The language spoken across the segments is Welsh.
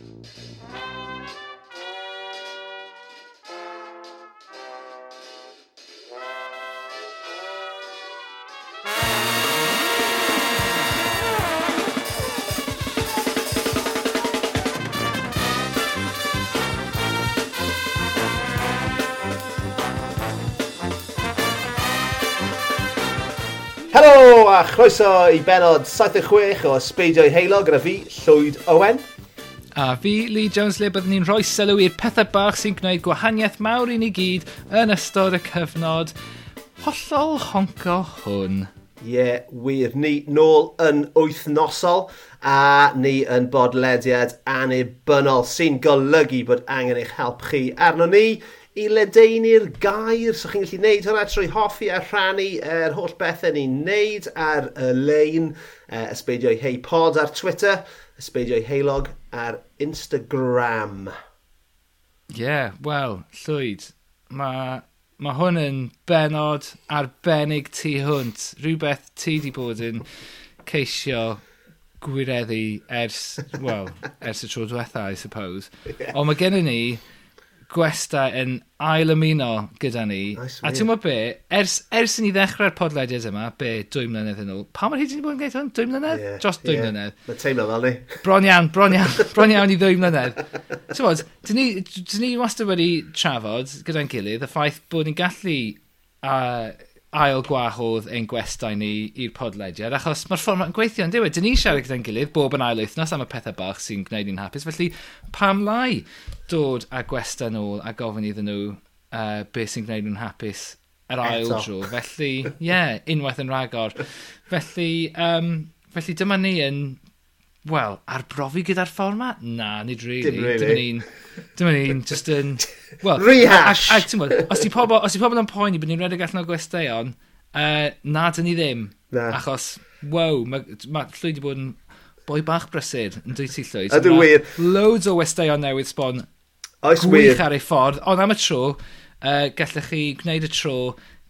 Helo a chroeso i benod 76 o Sbeidio i Heilo gyda fi, Llwyd Owen. A fi, Lee Jones, le byddwn ni'n rhoi sylw i'r pethau bach sy'n gwneud gwahaniaeth mawr i ni gyd yn ystod y cyfnod hollol honco hwn. Ie, yeah, wir. Ni nôl yn wythnosol a ni yn bodlediad anibynnol sy'n golygu bod angen eich help chi arno ni i ledeini'r gair. So chi'n gallu gwneud hwnna trwy hoffi a rhannu yr er holl bethau ni'n neud ar y lein. Uh, ysbeidio'i hei pod ar Twitter, ysbeidio'i heilog ar Instagram. Ie, yeah, wel, llwyd. Mae ma hwn yn benod arbennig tu hwnt. Rhywbeth ti di bod yn ceisio gwireddu ers, well, ers y tro diwetha, I suppose. Yeah. Ond mae gennym ni gwesta yn ail ymuno gyda ni. Nice a ti'n gwybod be, ers, ers i ni ddechrau'r podlediad yma, be, dwy mlynedd yn ôl, pa mor hyd i ni bod yn gweithio hwn? Dwy mlynedd? Yeah, Just dwy yeah. mlynedd. Mae teimlo fel ni. Bron iawn, bron iawn, bron iawn i ddwy mlynedd. ti'n gwybod, dyn ni, dyn ni wastad wedi trafod gyda'n gilydd y ffaith bod ni'n gallu uh, ail gwahodd ein gwestai ni i'r podlediad, achos mae'r fformat yn gweithio yn diwedd. Dyn ni siarad gyda'n gilydd bob yn ail wythnos am y pethau bach sy'n gwneud ni'n hapus, felly pam lai dod â gwesta nôl a gofyn iddyn nhw uh, beth sy'n gwneud nhw'n hapus yr ail dro. Felly, ie, yeah, unwaith yn rhagor. Felly, um, felly dyma ni yn Wel, arbrofi gyda'r fformat? Na, nid really. Dim really. Dim un, dim un, just yn... Well, Rehash! A, a, a, mwyn, os ti pobl, os ti pobl yn poeni bod ni'n redeg allan o gwesteion, uh, na, dyn ni ddim. Na. Achos, wow, mae ma, llwy wedi bod yn boi bach brysur yn dwy ti llwy. Ydw wir. Loads o westeion newydd sbon. Oes. Gwych ar ei ffordd, ond am y tro, uh, gallech chi gwneud y tro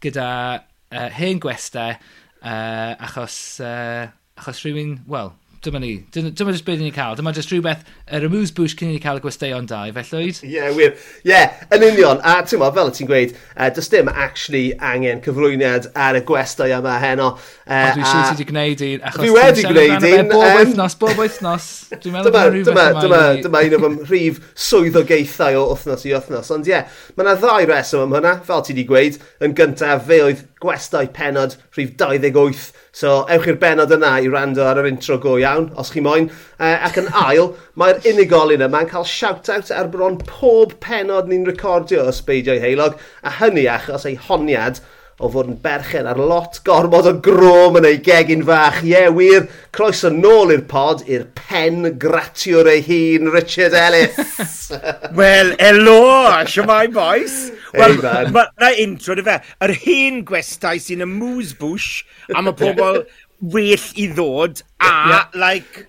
gyda uh, hen gwestau, uh, achos, uh, achos rhywun, wel, dyma ni. Dyma, jyst beth ni'n cael. Dyma jyst rhywbeth yr er amuse bwys cyn i ni cael y gwesteion da, i fellwyd? Ie, yeah, wir. Ie, yeah, yn union. A ti'n mo, fel ti'n gweud, e, uh, does dim actually angen cyflwyniad ar y gwestai yma heno. Uh, Ond dwi'n siŵr ti wedi gwneud un, dwi wedi gwneud un. Bob wythnos, bob wythnos. Dwi'n meddwl dyma, dyma, dyma, dyma un o'n rhif swyddogaethau o wythnos i wythnos. Ond ie, yeah, mae yna ddau reswm am hynna, fel ti wedi gweud. Yn gyntaf, fe oedd gwestai penod rhif 28 So ewch i'r benod yna i rando ar yr intro go iawn, os chi moyn. Uh, ac yn ail, mae'r unigolyn yma'n cael shout-out er ar bron pob penod ni'n recordio o Sbeidio'i Heilog, a hynny achos ei honiad o fod yn berchen ar lot gormod o grom yn ei gegin fach. Ie, yeah, wir, croeso nôl i'r pod, i'r pen gratiwr ei hun, Richard Ellis. Wel, elo, siamai boys. Wel, hey, na intro dy fe, yr hen gwestau sy'n y moose bush am y pobl well i ddod a, yeah. like,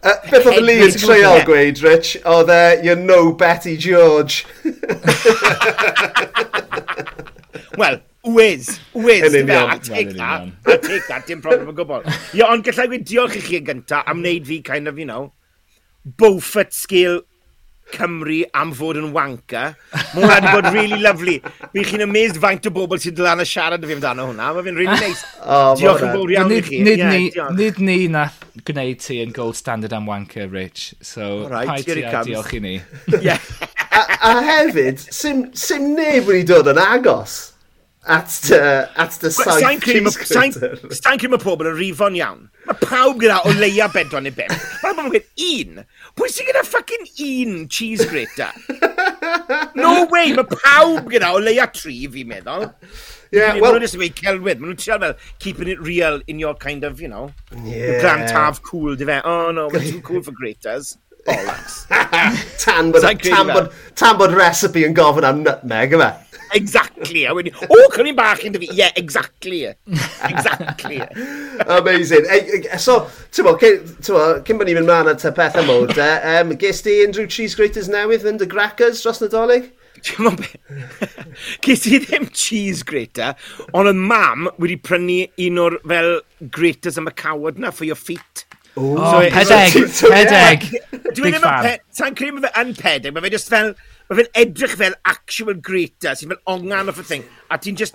Uh, beth oedd Lee yn treial gweud, Rich, oedd e, you know Betty George. Wel, Wiz, wiz, a take that, a take that, dim problem o gwbl. Ie, ond gallai gweud diolch i chi yn gyntaf am wneud fi kind of, you know, Beaufort scale Cymru am fod yn wanker. Mae hwnna wedi bod really lovely. Mi chi'n amazed faint o bobl sydd dylan y siarad fi amdano hwnna. Mae fi'n really nice. oh, diolch yn fawr iawn i chi. Nid ni na gwneud ti yn gold standard am wanker, Rich. So, right, pai ti a diolch i ni. a, a hefyd, sim, sim neb wedi dod yn agos. Uh, at the, at the saith cheese grater. Sa'n credu mae pobl yn rifon iawn. Mae pawb gyda o leia bedwan neu bimp. mae pobl yn gwneud un. Pwy sy'n gyda ffucking un cheese grater? No way, mae pawb gyda o leia tri fi'n meddwl. Yeah, well... Maen nhw'n ysgrifennu celwydd. Maen nhw'n trial fel, keeping it real in your kind of, you know, yeah. your grand taf cool, di fe. Oh no, we're too cool for graters. Bollocks. tan bod, tan bod, tan bod recipe yn gofyn am nutmeg, yma exactly. A wedi, o, cwrdd bach yn dy fi. Yeah, exactly. Exactly. Amazing. E, so, ti'n bo, cyn bod ni'n mynd mlaen at y pethau mwyd, um, ges di unrhyw cheese graters newydd yn dy grackers dros nadolig? Ges i ddim cheese grater, ond y mam wedi prynu un o'r fel graters am y cawod na for your feet. Oh, so, pedeg, pedeg. Dwi ddim yn pedeg, ta'n credu mae fe yn pedeg, mae fe just fel... Mae fe'n edrych fel actual greeter, sy'n fel ongan off y thing. A ti'n just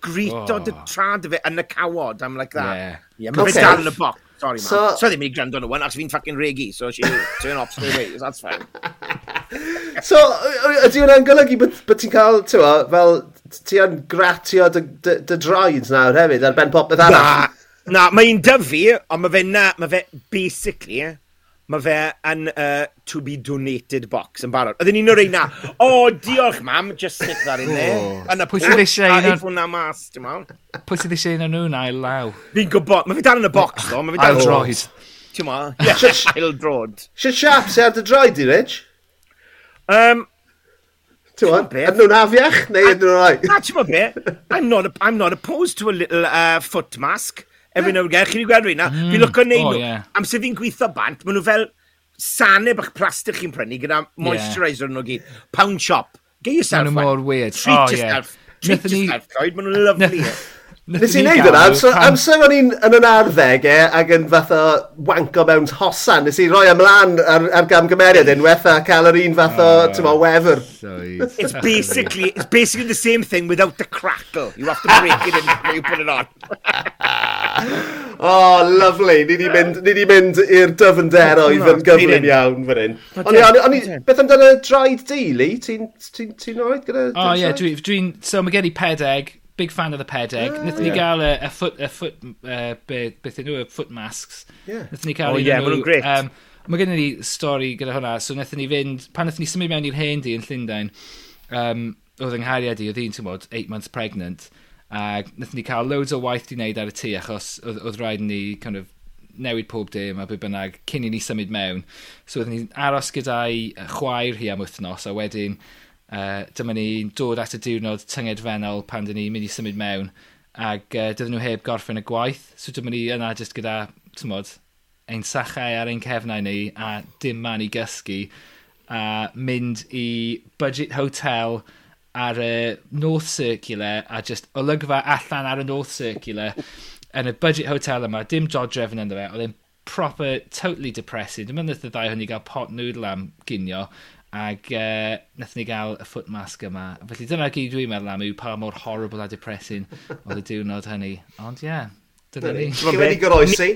greeto oh. dy trad fe yn y cawod. I'm like that. Yeah. yeah mae okay. fe dal yn y boc. Sorry, man. So, so ddim wedi gwrando nhw, ond fi'n fucking regi, so she turn off straight away. That's fine. so, ydy hwnna'n golygu bod, bod ti'n cael, ti'n fel, ti yn gratio dy, dy, dy droids nawr hefyd ar ben popeth arall? Na mae'n dyfu, ond mae fe na, mae fe, basically, mae fe yn uh, to be donated box yn barod. Oedden ni'n o'r na, o, oh, diolch mam, just stick that in there. Oh. Yna pwy sydd eisiau un o'r... o'n... na mas, dim ond. Pwy sydd eisiau un o'n nhw na i law? Fi'n gwybod, mae fi dal yn y box, ddo, mae fi dal yn droed. Ti'n ma, ail drod. Sut siap sy'n ar dy droed i, Rich? Um, Ti'n ma, ydyn nhw'n afiach, neu ydyn nhw'n rhaid? Na, ti'n ma be, I'm not, I'm not opposed to a little uh, foot mask every now and again. Chi'n gweld rwy'n na? Fi'n lwc mm. lwcon neud oh, nhw. Am sydd fi'n gweithio bant, maen nhw fel, sanau bach plastig chi'n prynu gyda moisturiser yeah. nhw gyd. Pound shop. Get yourself one. mor weird. Treat oh, yourself. Yeah. Treat Nethon yourself, Lloyd. Maen nhw'n lyflu. Nes i wneud yna, so, amser o'n i'n yn yn arddegau e, ac yn fath o wanko mewn hosan, nes i roi ymlaen ar, ar gamgymeriad unwaith a cael yr un fath o, ti'n mo, wefr. It's basically, it's basically the same thing without the crackle. You have to break it in before you put it on. Oh, lovely. Ni di mynd, ni wedi mynd i'r dyfnderoedd yn gyflym iawn fan hyn. Ond iawn, ond beth amdano draed deulu? Ti'n ti, ti oed gyda... O, oh, ie, yeah, dwi'n... Dwi so, mae gen i pedeg. Big fan of the pedeg. Ah, Nethon ni yeah. gael y, e, y foot... Y foot uh, beth nhw, y e? foot masks. Yeah. Nethon ni cael Oh, ie, yeah, maen nhw'n great. Um, mae gen i stori gyda hwnna. So, nethon ni fynd... Pan nethon ni symud mewn i'r hen di yn Llundain, um, oedd yng Nghariad i, oedd hi'n, ti'n bod, 8 months pregnant. A wnaethon ni cael loads o waith i wneud ar y tŷ achos oedd, oedd rhaid ni kind of, newid pob dim a be bynnag cyn i ni symud mewn. So oedden ni'n aros gyda'i chwaer hi am wythnos a wedyn uh, dyma ni'n dod at y diwrnod tyngedfennol pan dyn ni'n mynd i symud mewn ac uh, dydyn nhw heb gorffen y gwaith. So dyma ni yna jyst gyda, tymod, ein sachau ar ein cefnau ni a dim man i gysgu a mynd i budget hotel ar y North Circular a just olygfa allan ar y North Circular yn y budget hotel yma, dim dodrefn ynddo fe, oedd e'n proper, totally depressing. Dwi'n meddwl y ddau hynny gael pot noodle am ginio ac uh, nath ni gael y foot mask yma. Felly dyna gyd dwi'n meddwl am yw pa mor horrible a depressing oedd y diwrnod hynny. Ond ie, yeah, dyna ni. Ti'n wedi goroesi?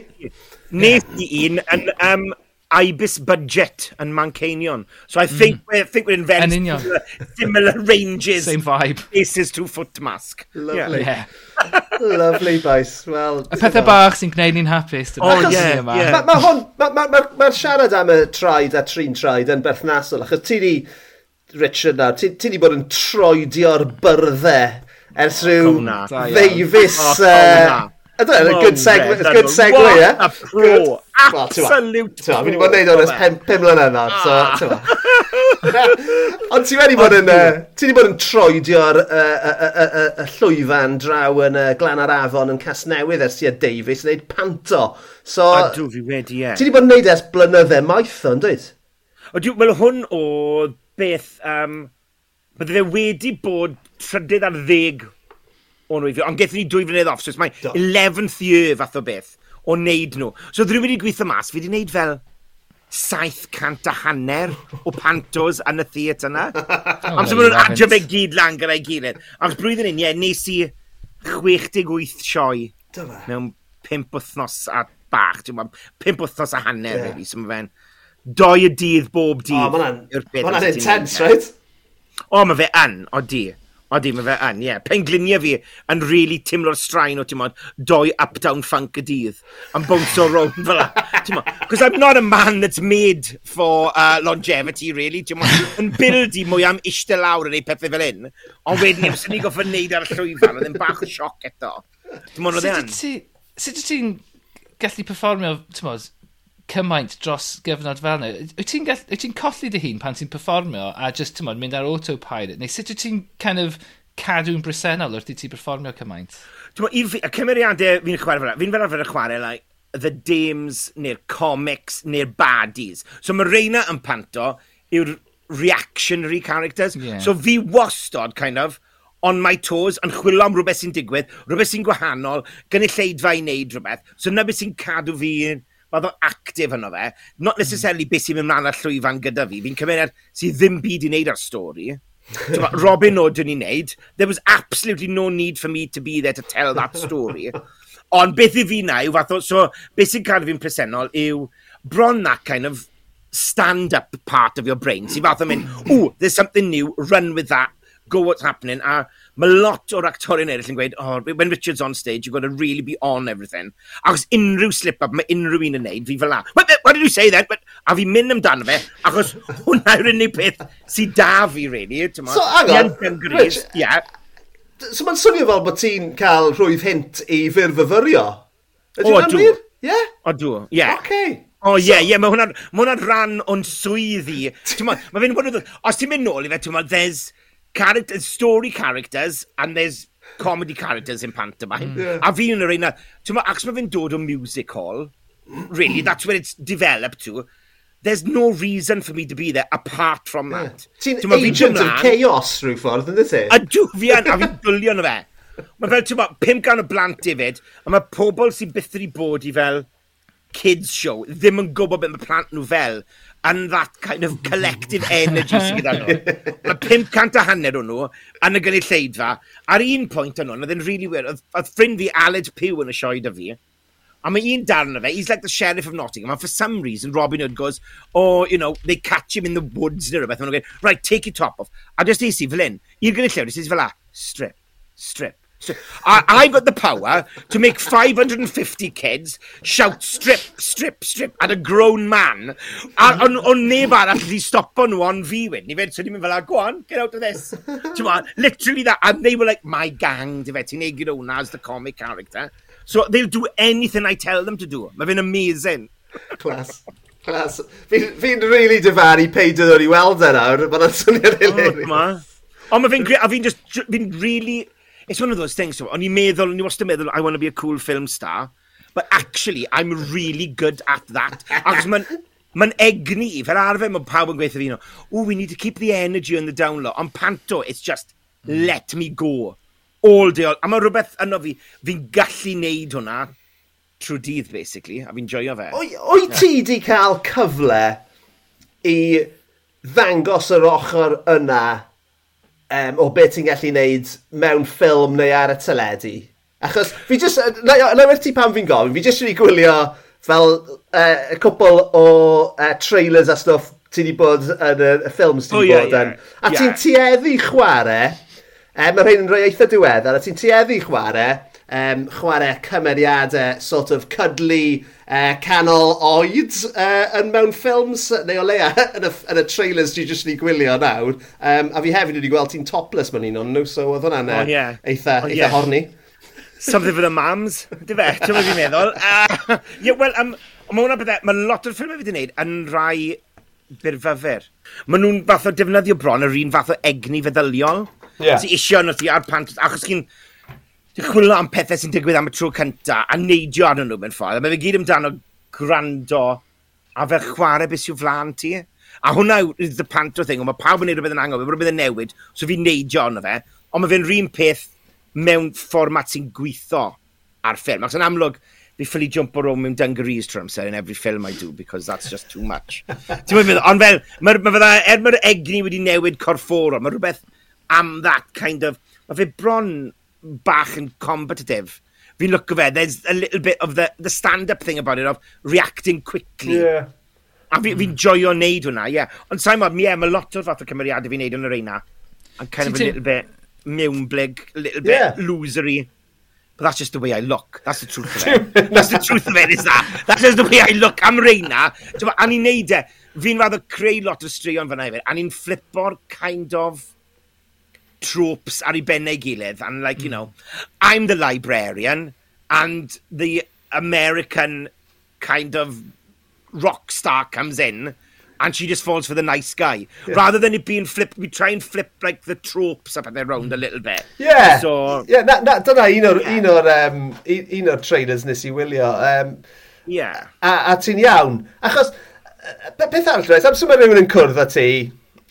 Nes i un yn um, IBIS budget yn Manceinion. So I think, mm. we're, I think we're inventing in similar, similar ranges. Same vibe. Faces to foot mask. Lovely. Yeah. Lovely, boys. Well, y pethau bach sy'n gwneud ni'n hapus. Oh, achos, yeah, yeah. Mae ma, ma hwn, mae'r ma, ma, ma siarad am y traed a trin traed yn berthnasol, achos ti di, Richard nawr, ti, ti di bod yn troedio'r byrddau ers rhyw ddeifus... Oh, I don't know, a good segue, it's good segue, what yeah? a pro, absolute pro. Fi wedi bod yn neud o'n ys 5 mlynedd nawr, so, ah. ti'n Ond ti wedi bod yn, ti wedi bod yn troedio'r y llwyfan draw yn Glan ar Afon yn Casnewydd ers ti a Davies yn neud panto. So, a dw fi wedi, ie. Ti wedi bod yn neud e ers blynyddau maith o'n dweud? Wel, hwn o beth, um, bydde fe wedi bod trydydd ar ddeg o'n wyfio, ond gethon ni dwy flynedd off, so it's my 11th year fath o beth o wneud nhw. So ddyn wedi gweithio mas, fi wedi wneud fel 700 a hanner o pantos yn y theatr yna. oh, Am sy'n nhw'n adio fe gyd lan gyda'i gilydd. Ac blwyddyn un, ie, nes i 68 sioe mewn 5 wythnos a bach. 5 wythnos a hanner, yeah. really, sy'n fe'n doi y dydd bob dydd. O, oh, mae'n intense, right? O, mae fe yn, o di. O, di, mae fe yn, ie. Yeah. Pengliniau fi yn rili really timlo'r straen o, ti'n modd, doi up-down funk y dydd. Yn Am o rownd fel la. Ti'n modd, Because I'm not a man that's made for uh, longevity, really. Ti'n modd, yn bildi mwy am eistedd lawr yn ei pethau fel hyn. Ond wedyn, os ni goffa wneud ar y llwyfan, oedd yn bach o sioc eto. Ti'n modd, oedd e'n... Sut ti'n gallu performio, ti'n modd, cymaint dros gyfnod fel yna. Wyt ti'n ti colli dy hun pan ti'n perfformio a just ti'n modd, mynd ar autopilot? Neu sut wyt ti'n kind of cadw'n bresennol wrth i ti perfformio cymaint? Dwi'n meddwl, y cymeriadau fi'n chwarae fel fi'n fel arfer y chwarae, like, the dames, neu'r comics, neu'r baddies. So mae Reina yn panto yw'r reactionary characters. Yeah. So fi wastod, kind of, on my toes, yn chwilio am rhywbeth sy'n digwydd, rhywbeth sy'n gwahanol, gynulleidfa i wneud rhywbeth. So na beth sy'n cadw fi oedd o actif yno fe. Not hmm. necessarily beth sy'n mynd mlaen ar llwyfan gyda fi. Fi'n cymryd e sydd ddim byd i wneud ar stori. Robin Hood yn ei wneud. There was absolutely no need for me to be there to tell that story. Ond beth i fi na yw fath o... So, beth sy'n cadw fi'n presennol yw bron that kind of stand-up part of your brain. Sy'n fath o mynd, ooh, there's something new, run with that, go what's happening. A mae lot o'r actorion eraill yn gweud, oh, when Richard's on stage, you've got to really be on everything. Achos unrhyw slip-up mae unrhyw un yn neud, fi fel la. What, what did you say then? But, a fi mynd amdano fe, achos hwnna yw'r unig peth sy'n da fi, really. So, hang on, Rich, yeah. So mae'n swnio fel bod ti'n cael rhwydd hint i fyrfyfyrio. Ydy oh, hwnna'n wir? Ie? O, dw, ie. Yeah. Okay. O, oh, ie, yeah, ie, yeah, mae hwnna'n hwnna rhan o'n swyddi. Mae fe'n bod, os ti'n mynd nôl i fe, ti'n there's, character, story characters, and there's comedy characters in pantomime. Mm. Yeah. A fi yn yr un, ti'n ma, ac mae fe'n dod o music hall, really, mm. that's where it's developed to, there's no reason for me to be there apart from that. Yeah. Ti'n agent of chaos rhyw ffordd, yn dweud? A dw fi yn, a fi'n dwlio na fe. Mae fel, ti'n ma, 500 o blant ifyd, a mae pobl sy'n byth wedi bod i fel kids show, ddim yn gwybod beth mae plant nhw fel and that kind of collective energy sydd gyda nhw. Mae 500 a hanner o'n nhw yn y gynulleidfa. Ar un pwynt yn nhw, oedd yn really weird, oedd ffrind fi Aled Pew yn y sioe da fi. A mae un darn o fe, he's like the sheriff of Nottingham, and for some reason Robin Hood goes, oh, you know, they catch him in the woods neu rhywbeth, and right, take your top off. A just eisi fel un, i'r gynulleidfa, nes eisi fel a, strip, strip, I, I got the power to make 550 kids shout strip, strip, strip at a grown man. A o'n neb arall wedi stopo nhw on fi wyn. Ni fed, so ni'n mynd fel, ah, go on, get out of this. on, literally that. And they were like, my gang, di fe, ti'n ei gyda hwnna as the comic character. So they'll do anything I tell them to do. Mae fe'n amazing. Class. Class. Fi'n fi really difaru peidio ddod i weld e nawr, mae'n swnio'n hilarious. Ond mae fi'n a fi'n just, fi'n really it's one of those things. So, o'n i'n meddwl, o'n i wastad meddwl, I want to be a cool film star. But actually, I'm really good at that. Ac mae'n ma egni, fel arfer, mae pawb yn gweithio fi, you know, oh, we need to keep the energy on the down low. Ond panto, it's just, hmm. let me go. All day, all. A mae rhywbeth yno fi, fi'n gallu neud hwnna trwy dydd, basically, a fi'n joio fe. Oi ti di cael cyfle i ddangos yr ochr yna um, o beth ti'n gallu wneud mewn ffilm neu ar y teledu. Achos fi jyst, na, na werth ti pan fi'n gofyn, fi jyst wedi gwylio fel uh, y cwpl o uh, trailers a stwff ti wedi bod yn y, y ffilms ti wedi oh, bod yn. Yeah. A yeah. ti'n tueddu chwarae, um, mae rhain yn rhoi eitha diweddar, a ti'n tueddu chwarae, um, chwarae cymeriadau sort of cydlu uh, e, canol oed uh, yn mewn ffilms, neu o leia yn, y, yn y trailers dwi jyst ni gwylio nawr. Um, a fi hefyd wedi gweld ti'n topless mewn un o'n nhw, so oedd hwnna'n e, oh, yeah. eitha, oh, eitha yeah. horni. Something for the mams, di fe, ti'n meddwl fi'n meddwl. Uh, yeah, well, um, mae hwnna bydde, mae lot o'r ffilmau fi wedi gwneud yn rai byrfyfyr. Mae nhw'n fath o defnyddio bron yr un fath o egni feddyliol. Yeah. Ti isio nhw ti ar pant, achos chi'n Dwi'n chwilio am pethau sy'n digwydd am y tro cyntaf a neidio arnyn nhw mewn ffordd. A mae fe gyd amdano gwrando a fel chwarae beth sy'n flan ti. A hwnna yw the panto thing, ond mae pawb yn neud rhywbeth yn angen, mae rhywbeth yn newid, so fi'n neidio arno fe. Ond mae fe'n rhywun peth mewn fformat sy'n gweithio ar ffilm. Ac yn amlwg, fi ffili jump o rôl mewn dungarees trwy amser in every film I do, because that's just too much. Ti'n mynd, ond fel, mae ma fydda, er mae'r egni wedi newid corfforol, mae rhywbeth am that kind of, mae fe bron bach yn competitive. Fi'n look o fe, there's a little bit of the, the stand-up thing about it, of reacting quickly. Yeah. A fi'n fi, fi joio wneud hwnna, ie. Yeah. Ond sa'n modd, yeah, mae lot o'r fath o cymeriadau fi'n neud yn yr eina. And kind of a little bit mewnblyg, a little bit yeah. losery. But that's just the way I look. That's the truth of it. that's the truth of it, is that? That's just the way I look. I'm Reina. A ni'n neud e. Fi'n raddo creu lot o straeon fan hefyd. A ni'n flipor kind of tropes ar ei bennau gilydd, and like, you hmm. know, I'm the librarian, and the American kind of rock star comes in, and she just falls for the nice guy. Yeah. Rather than it being flipped, we try and flip like the tropes up and around round a hmm. little bit. Yeah. So, yeah, na, na, dyna un o'r, yeah. un o'r, um, un o'r trailers nes i wylio. Um, yeah. A, a ti'n iawn. Achos, uh, beth arall, am sy'n rhywun yn cwrdd â ti,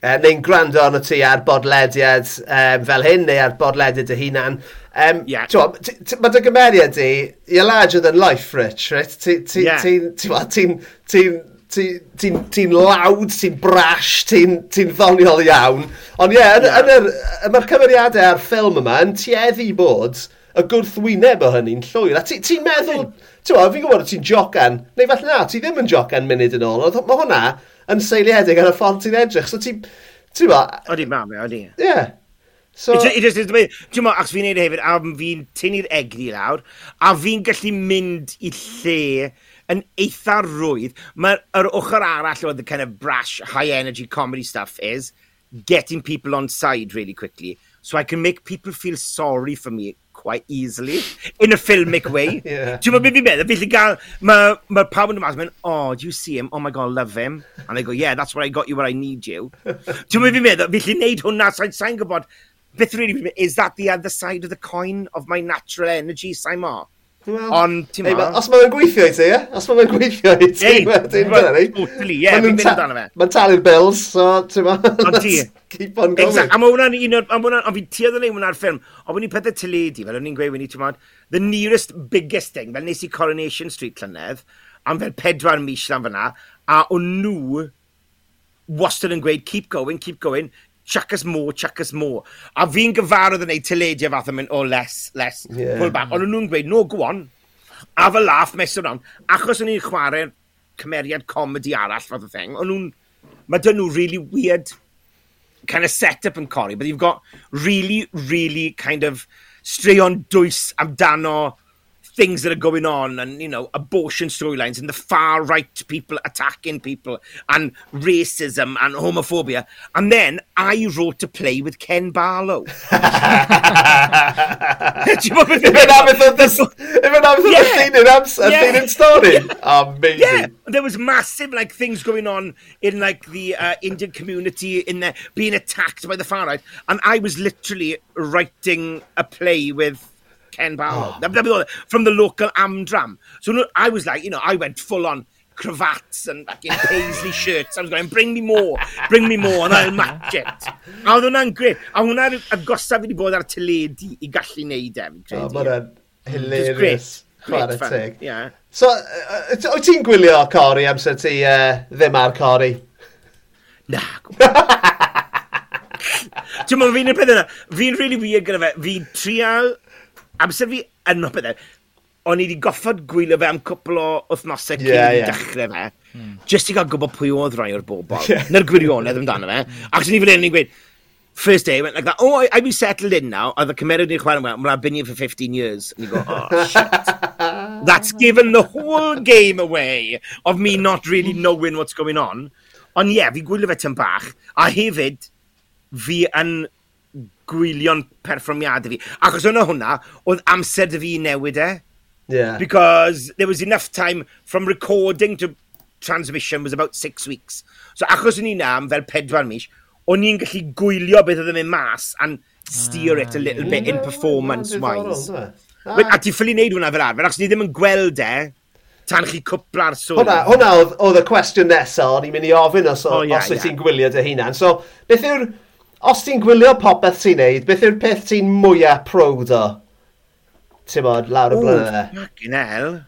uh, neu'n gwrando arno ti ar bodlediad um, fel hyn, neu ar bodlediad dy hunan. Um, yeah. Mae dy gymeriad di, you're larger than life, Rich, right? Ti'n ti, yeah. ti, ti, ti, ti, ti'n ti lawd, ti'n brash, ti'n ti ddoniol iawn. Ond ie, yeah, yeah. mae'r cymeriadau a'r ffilm yma yn tueddu bod y gwrthwyneb o hynny'n llwyr. A ti'n ti meddwl... Yeah Tewa, fi'n gwybod ti'n jocan, neu falle na, ti ddim yn jocan munud yn ôl, ond mae hwnna yn seiliedig ar y ffordd ti'n edrych, so ti'n... Ti'n ma... Odi, mam, odi. Ie. Yeah. So... It just, it just, ti'n ma, achos fi'n neud e hefyd, a fi'n tynnu'r egni lawr, a fi'n gallu mynd i lle yn eitha rwydd. Mae'r ochr arall oedd the kind of brash, high energy comedy stuff is getting people on side really quickly so I can make people feel sorry for me quite easily, in a filmic way. yeah. Do you know fi'n meddwl? Fi'n gael, mae ma pawb yn ymwneud, oh, do you see him? Oh my god, love him. And I go, yeah, that's where I got you where I need you. Ti'n meddwl fi'n meddwl? Fi'n gwneud hwnna, sa'n sain gwybod, beth really, is that the other side of the coin of my natural energy, sa'n mo? Ond, ti'n ma... Os mae'n gweithio i ti, ie? Os mae'n gweithio i ti, ti'n gwybod ni? Totally, ie, fi'n mynd amdano fe. Mae'n talu'r bills, so, ti'n ma... Ond ti. Keep on going. Exact, a mae hwnna'n un o'r... Ond fi'n tuedd yn ei hwnna'r ffilm. Ond fi'n pethau teledu, fel o'n i'n gweud, ti'n ma... The nearest biggest thing, fel nes i Coronation Street llynedd, am fel pedwar mis lan fyna, a o'n nhw wastad yn gweud, keep going, keep going, chuckus more, chuckus more. A fi'n gyfarwydd yn ei tyledio fath yn mynd, oh, less, less, yeah. pull back. Ond nhw'n gweud, no, go on. A fy laff mes o'n Achos o'n i'n chwarae cymeriad comedi arall fath o thing, ond nhw'n, mae dyn nhw really weird kind of setup yn cori, but you've got really, really kind of straeon dwys amdano things that are going on and, you know, abortion storylines and the far right people attacking people and racism and homophobia. And then I wrote a play with Ken Barlow. Gwbod beth If dwi'n it meddwl? happens on the, if it happens on Yeah. scene in Ams, Yeah. scene in story. Amazing. Yeah, there was massive like things going on in like the uh, Indian community in there being attacked by the far right, and I was literally writing a play with Ken Barlow. Oh. From the local Amdram. So I was like, you know, I went full on cravats and fucking paisley shirts. I was going, bring me more, bring me more, and I'll match it. A oedd hwnna'n gret. A hwnna'n agosaf fi wedi bod ar teledu i gallu neud e, fi'n oh, credu. Oh, mae'n mm, hilarious. Chwarae teg. Yeah. So, uh, wyt ti'n gwylio Cori amser ti uh, ddim ar Cori? Na. Ti'n meddwl, fi'n y peth yna, fi'n really weird gyda fe, fi'n trial amser fi yno bydde, o'n i wedi goffod gwylio fe am cwpl o wythnosau cyn yeah, yeah. dechrau fe, mm. jyst i gael gwybod pwy oedd rai o'r bobl, yeah. na'r gwirionedd amdano fe. Ac ni fan hyn yn gweud, first day, went like that, oh, I, I've been settled in now, oedd y cymeriad ni'n chwarae well, I've been here for 15 years. And you go, oh, shit. That's given the whole game away of me not really knowing what's going on. Ond ie, yeah, fi gwylio fe tyn bach, a hefyd, fi yn gwylio'n perfformiadau fi. Achos yna hwnna, oedd amser dy fi newid e. Yeah. Because there was enough time from recording to transmission was about six weeks. So achos o'n i na am fel pedwar mis, o'n i'n gallu gwylio beth oedd yn mynd mas and steer ah, it a ah, little yeah. bit in performance-wise. Ah. A ti ffili wneud hwnna fel arfer, achos ni ddim yn gweld e tan chi cwpla'r sôn. Hwna, hwna oedd y cwestiwn nesaf, o'n i'n mynd i ofyn os, oh, yeah, os yeah. ti'n gwylio dy hunan. So, beth yw'r os ti'n gwylio popeth ti'n neud, beth yw'r peth ti'n mwyaf prowd o? Ti'n bod, lawr y blynydde. Fucking hell.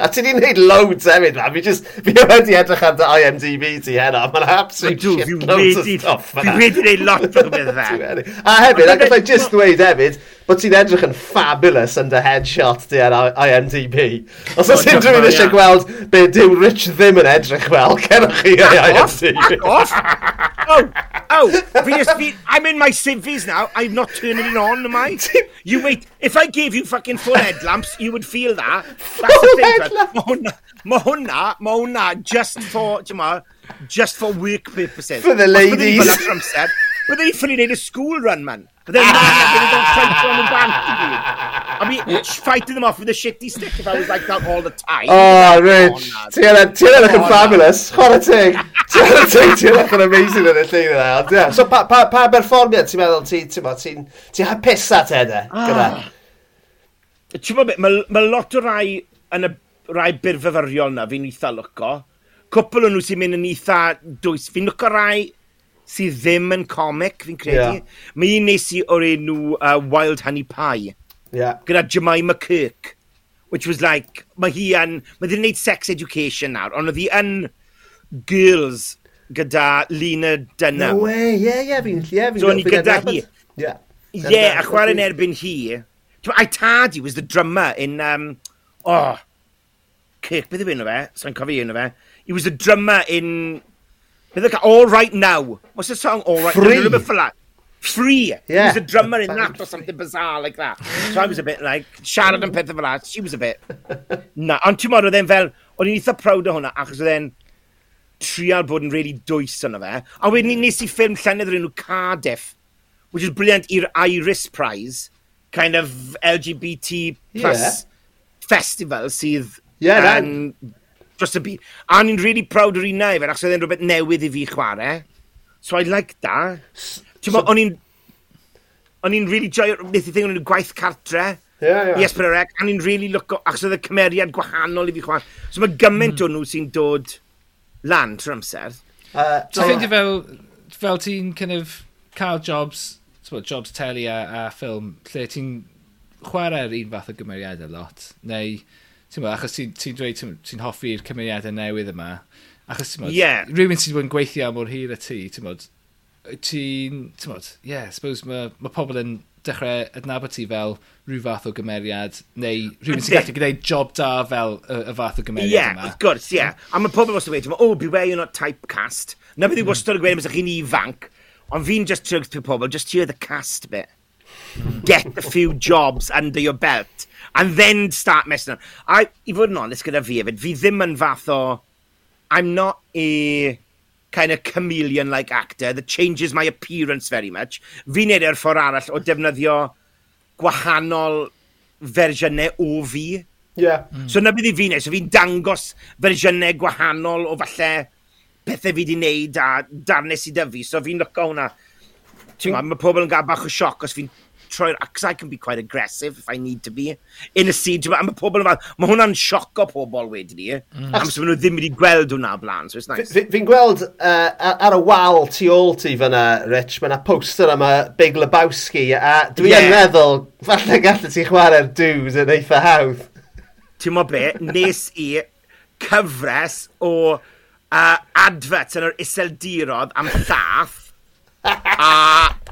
A ti di wneud loads hefyd, man. Fi, just, fi wedi edrych ar dy IMDb ti heno. Mae'n absolute do, shit loads of stuff. Fi wedi wneud lot o rhywbeth dda. A hefyd, ac allai just dweud hefyd, bod ti'n edrych yn fabulous yn dy headshot di ar IMDb. Os oes unrhyw un eisiau gweld be dyw Rich ddim yn edrych fel, cerwch chi ar IMDb. Off! Oh, oh, fi, I'm in my civvies now, I'm not turning it on, am I? You wait, if I gave you fucking full headlamps, you would feel that. That's the thing, right? Mae hwnna, mae hwnna, just for, ti'n ma, just for work purposes. For the ladies. Byddai ffynnu neud a school run, man. But then Nana going to go fight on the bank. I mean, fighting them off with a shitty stick if I was like that all the time. Oh, Rich. Ti'n edrych yn fabulous. Chwarae teg. Ti'n edrych yn amazing yn y llun yna. So, pa, pa, pa berfformiad ti'n meddwl ti, ti'n meddwl, ti'n ti, ti pisa te yna? Ti'n meddwl, mae ma lot o rai yn y rai byrfyfyriol na fi'n eitha lwco. Cwpl o'n nhw sy'n mynd yn eitha dwys. Fi'n lwco rai sydd ddim yn comic, fi'n credu. Yeah. Mae un nes i o'r enw uh, Wild Honey Pie. Yeah. Gyda Jemima Kirk. Which was like, mae hi yn, mae ddim yn gwneud sex education nawr, ond oedd hi yn girls gyda Lina Dunham. No way, ie, yeah, ie, yeah, fi'n yeah, fi So o'n i gyda hi. Ie. Yeah, a chwarae yn erbyn hi. I Taddy was the drummer in, um, oh, Kirk, beth yw un o fe? Sa'n cofio un o fe. He was the drummer in With like, All Right Now. What's the song? All Right Free. Now. Remember that? Free. Yeah. He was a drummer in that or something bizarre like that. So I was a bit like, siarad yn pethau fel that. She was a bit. Na. Ond ti'n modd, oedd e'n fel, o'n i'n eitha proud o hwnna, achos oedd e'n trial bod yn really dwys yna fe. A wedyn ni nes i ffilm llenedd o'r enw Cardiff, which is brilliant i'r Iris Prize, kind of LGBT plus yeah. festival sydd yeah, um, that dros y byd. A ni'n really proud o'r un fe, achos oedd e'n rhywbeth newydd i fi chwarae. So I like that. Ti'n so, o'n i'n... O'n i'n really joio, beth i ddeng o'n gwaith cartre. Ie, ie. Yes, per a ni'n really look achos oedd y cymeriad gwahanol i fi chwarae. So mae gymaint mm. o nhw sy'n dod lan trwy amser. Uh, so, ffeindio fel, fel ti'n kind of cael jobs, what, jobs teli a, a ffilm, lle ti'n chwarae'r un fath o gymeriadau lot, neu ti'n bod, achos ti'n ti dweud, ti'n ti hoffi'r cymeriadau newydd yma, achos ti'n bod, yeah. rhywun sydd wedi gweithio am o'r hir a ti, ti'n bod, ti'n, ti'n meddwl, yeah, suppose mae ma pobl yn dechrau adnabod ti fel rhyw fath o gymeriad, neu rhywun sy'n gallu gwneud job da fel y, y fath o gymeriad yeah, yma. Ie, of course, ie. Yeah. A mae pobl wastad wedi, oh, beware you're not typecast. Na beth i mm. wastad yn gweud, ymwysig chi'n ifanc, ond fi'n just trio pobl, just hear the cast bit. Get a few jobs under your belt and then start messing up. I, i fod yn honest gyda fi hefyd, fi ddim yn fath o, I'm not a kind of chameleon-like actor that changes my appearance very much. Fi'n neud e'r ffordd arall o defnyddio gwahanol fersiynau o fi. Yeah. Mm. So na bydd i fi wneud, so fi'n dangos fersiynau gwahanol o falle pethau fi wedi wneud a darnau sydd â fi, so fi'n lyco hwnna. Ti'n gwybod, mae pobl yn gael bach o sioc os fi'n troi'r... Cos I can be quite aggressive if I need to be. In a siege, a mae pobl yn fath, mae hwnna'n sioc o pobl wedyn ni. Mm. Am sy'n nhw ddim wedi gweld hwnna blaen, so it's nice. Fi'n fi gweld uh, ar ar y wal tu ôl ti fyna, Rich, mae yna poster am y Big Lebowski, a dwi yeah. yn meddwl, falle gallu ti chwarae'r dues yn eitha hawdd. Ti'n mo be, nes i cyfres o uh, adverts yn yr iseldirodd am llath a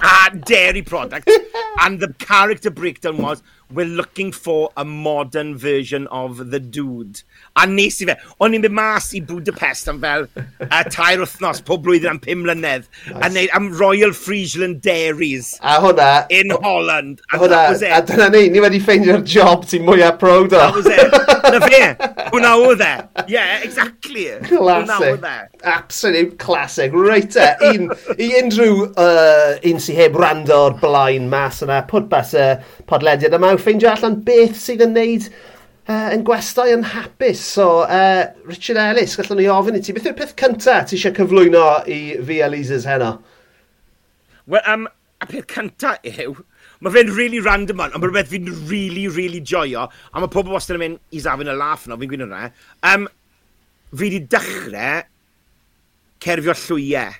a dairy product. and the character breakdown was, we're looking for a modern version of the dude. A nes i fe, o'n i'n mynd mas i Budapest am fel uh, tair wythnos, pob blwyddyn am pum mlynedd, nice. a neud am Royal Friesland Dairies. A hwnna... In Holland. A hwnna, a dyna ni, ni wedi ffeindio'r job ti'n mwyaf proud o. That was it. Na fe, hwnna oedd e. Yeah, exactly. Classic. E. Absolute classic. Right e, un, i unrhyw, uh, un sy'n heb rando o'r blaen mas yna, pwrpas y podlediad yma yw ffeindio allan beth sydd yn neud uh, yn gwestai yn hapus. So, uh, Richard Ellis, gallwn ni ofyn i ti, beth yw'r peth cyntaf ti eisiau cyflwyno i fi Elises heno? Wel, um, a peth cyntaf yw, mae fe'n really random on, ond mae'n rhywbeth fi'n really, really joio, a mae pobl wastad yn mynd, he's having a laugh no, fi'n gwneud hwnna. Um, fi wedi dechrau cerfio llwyau,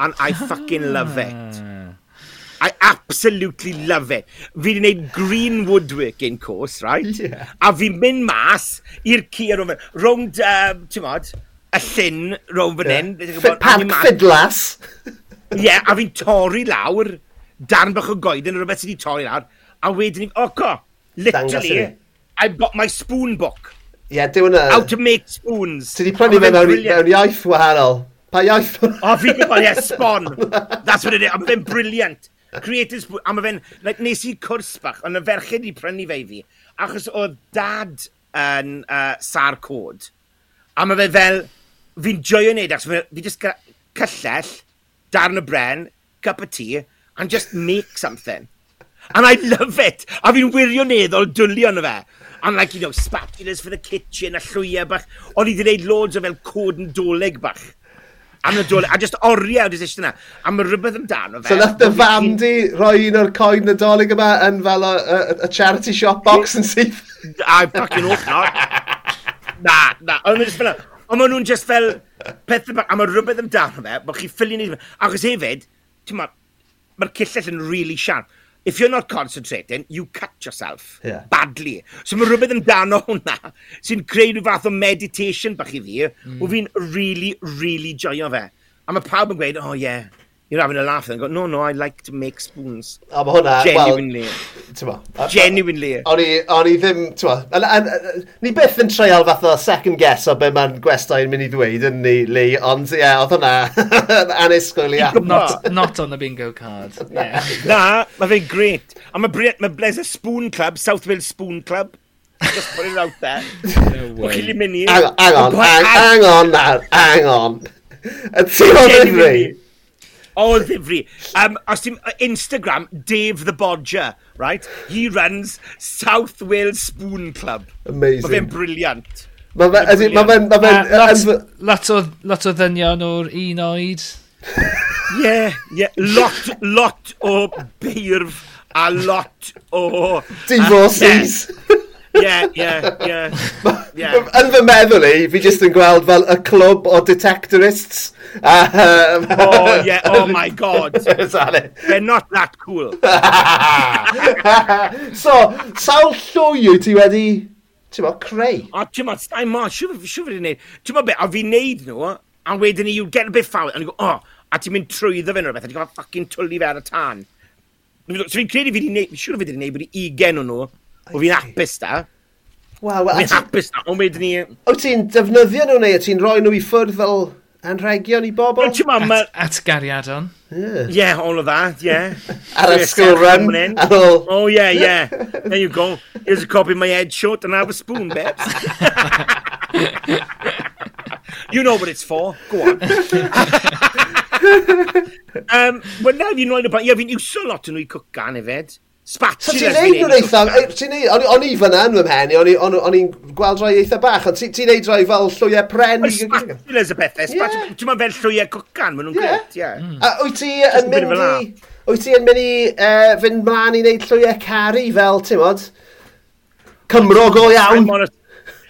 and I fucking love it. Ah. I absolutely love it. Fi wedi gwneud green woodworking course, right? Yeah. A fi'n mynd mas i'r cyr ar. Rownd, um, ti'n modd, y llyn rownd fan hyn. Yeah. Parc Fidlas. Ie, yeah, a fi'n torri lawr, darn bach o goeden, rhywbeth sydd wedi torri lawr. A wedyn ni, o co, literally, I got my spoon book. Ie, yeah, dyw hwnna. How to make spoons. Ti di prynu oh, fe mewn, mewn iaith wahanol. Pa iaith? Oh, o, fi'n gwybod, ie, yeah, spon. That's what it is. I'm been brilliant. Creators... A mae fe'n... Like, nes i cwrs bach, ond y ferched i prynu fe i fi. Achos oedd dad yn uh, sar cod. A mae fe fel... Fi'n joio wneud, e, achos fi, fi just cyllell, darn y bren, cup of tea, and just make something. And I love it. A fi'n wirioneddol dwlio yna fe. And like, you know, spatulas for the kitchen, a llwyau bach. O'n i wedi gwneud loads o fel cod yn doleg bach anadol, a just oriau o dysish yna. A mae rhywbeth amdano fe. So nath dy fan di roi un o'r coed nadolig yma yn fel y, y, y charity shop box yn syth? I fucking hope not. Na, na. Ond mae'n just fel, ond maen nhw'n just fel, peth, yma, a mae rhywbeth amdano fe, bod chi ffilio'n ei... Achos hefyd, ti'n ma, mae'r cyllell yn really sharp if you're not concentrating, you cut yourself yeah. badly. So mae rhywbeth amdano hwnna sy'n creu rhyw fath o meditation bach i fi, mm. o fi'n really, really joio fe. A mae pawb yn gweud, oh yeah, you're having a laugh and go, no, no, I like to make spoons. A mae hwnna... Genuinely. Well, Genuinely. O'n i, on i ddim, ti'n uh, ni byth yn treial fath o second guess o be mae'n gwestau'n mynd i ddweud yn ni, Lee, ond ie, yeah, oedd hwnna anisgwyl i not, not on the bingo card. Yeah. Na, mae fe'n great. A mae ma Blaise Spoon Club, South Wales Spoon Club, just put it out there. No way. Hang on, hang on, hang on, hang on. Y tu hwn yn O, ddifri. Um, os ti'n Instagram, Dave the Bodger, right? He runs South Wales Spoon Club. Amazing. Mae fe'n briliant. Mae fe'n... Ma fe, ma fe, uh, lot, o, lot o ddynion o'r un oed. yeah, yeah. Lot, lot o beirf a lot o... Divorces. Yeah, yeah, yeah. yeah. Yn fy meddwl i, fi jyst yn gweld fel y clwb o detectorists Um, oh, yeah. Oh, my God. They're not that cool. so, sawl llwy yw ti wedi, ti'n meddwl, creu? O, ti'n meddwl, stai ma, siwr wedi neud. Ti'n meddwl be, a fi'n neud nhw, a wedyn ni, you get a bit foul. and ni'n go, oh, a ti'n mynd trwyddo fe neu rhywbeth, a ti'n gofio ffucking twli fe ar y tan. So, fi'n credu fi wedi gwneud, siwr fi wedi gwneud bod i ugen o nhw, o fi'n apus da. Wel, wel... a Fi'n hapus da, ond wedyn ni... Wyt ti'n defnyddio nhw neu ti'n rhoi nhw i ffwrdd fel anrhegion i bobl. Ti'n ma, ma... At, atgariadon. Yeah. yeah, all of that, yeah. Ar a school run. Oh. oh, yeah, yeah. There you go. Here's a copy of my head shot and have a spoon, babes. you know what it's for. Go on. um, wel, na fi'n rhoi'n y blaen. Ie, fi'n iwso lot yn nhw i cwcan, efed spatula. So ti'n neud nhw'n eitha... Ti'n neud... O'n i fyna yn fy mhen, o'n i'n gweld rhai eitha bach, ond ti'n neud rhai fel llwyau pren. Oes spatulas y pethau. Ti'n ma'n fel llwyau cwcan, maen nhw'n gret, ie. Mm. A wyt ti yn mynd i... Wyt ti yn mynd i fynd mlaen i neud llwyau cari fel, ti'n modd? Cymro go iawn.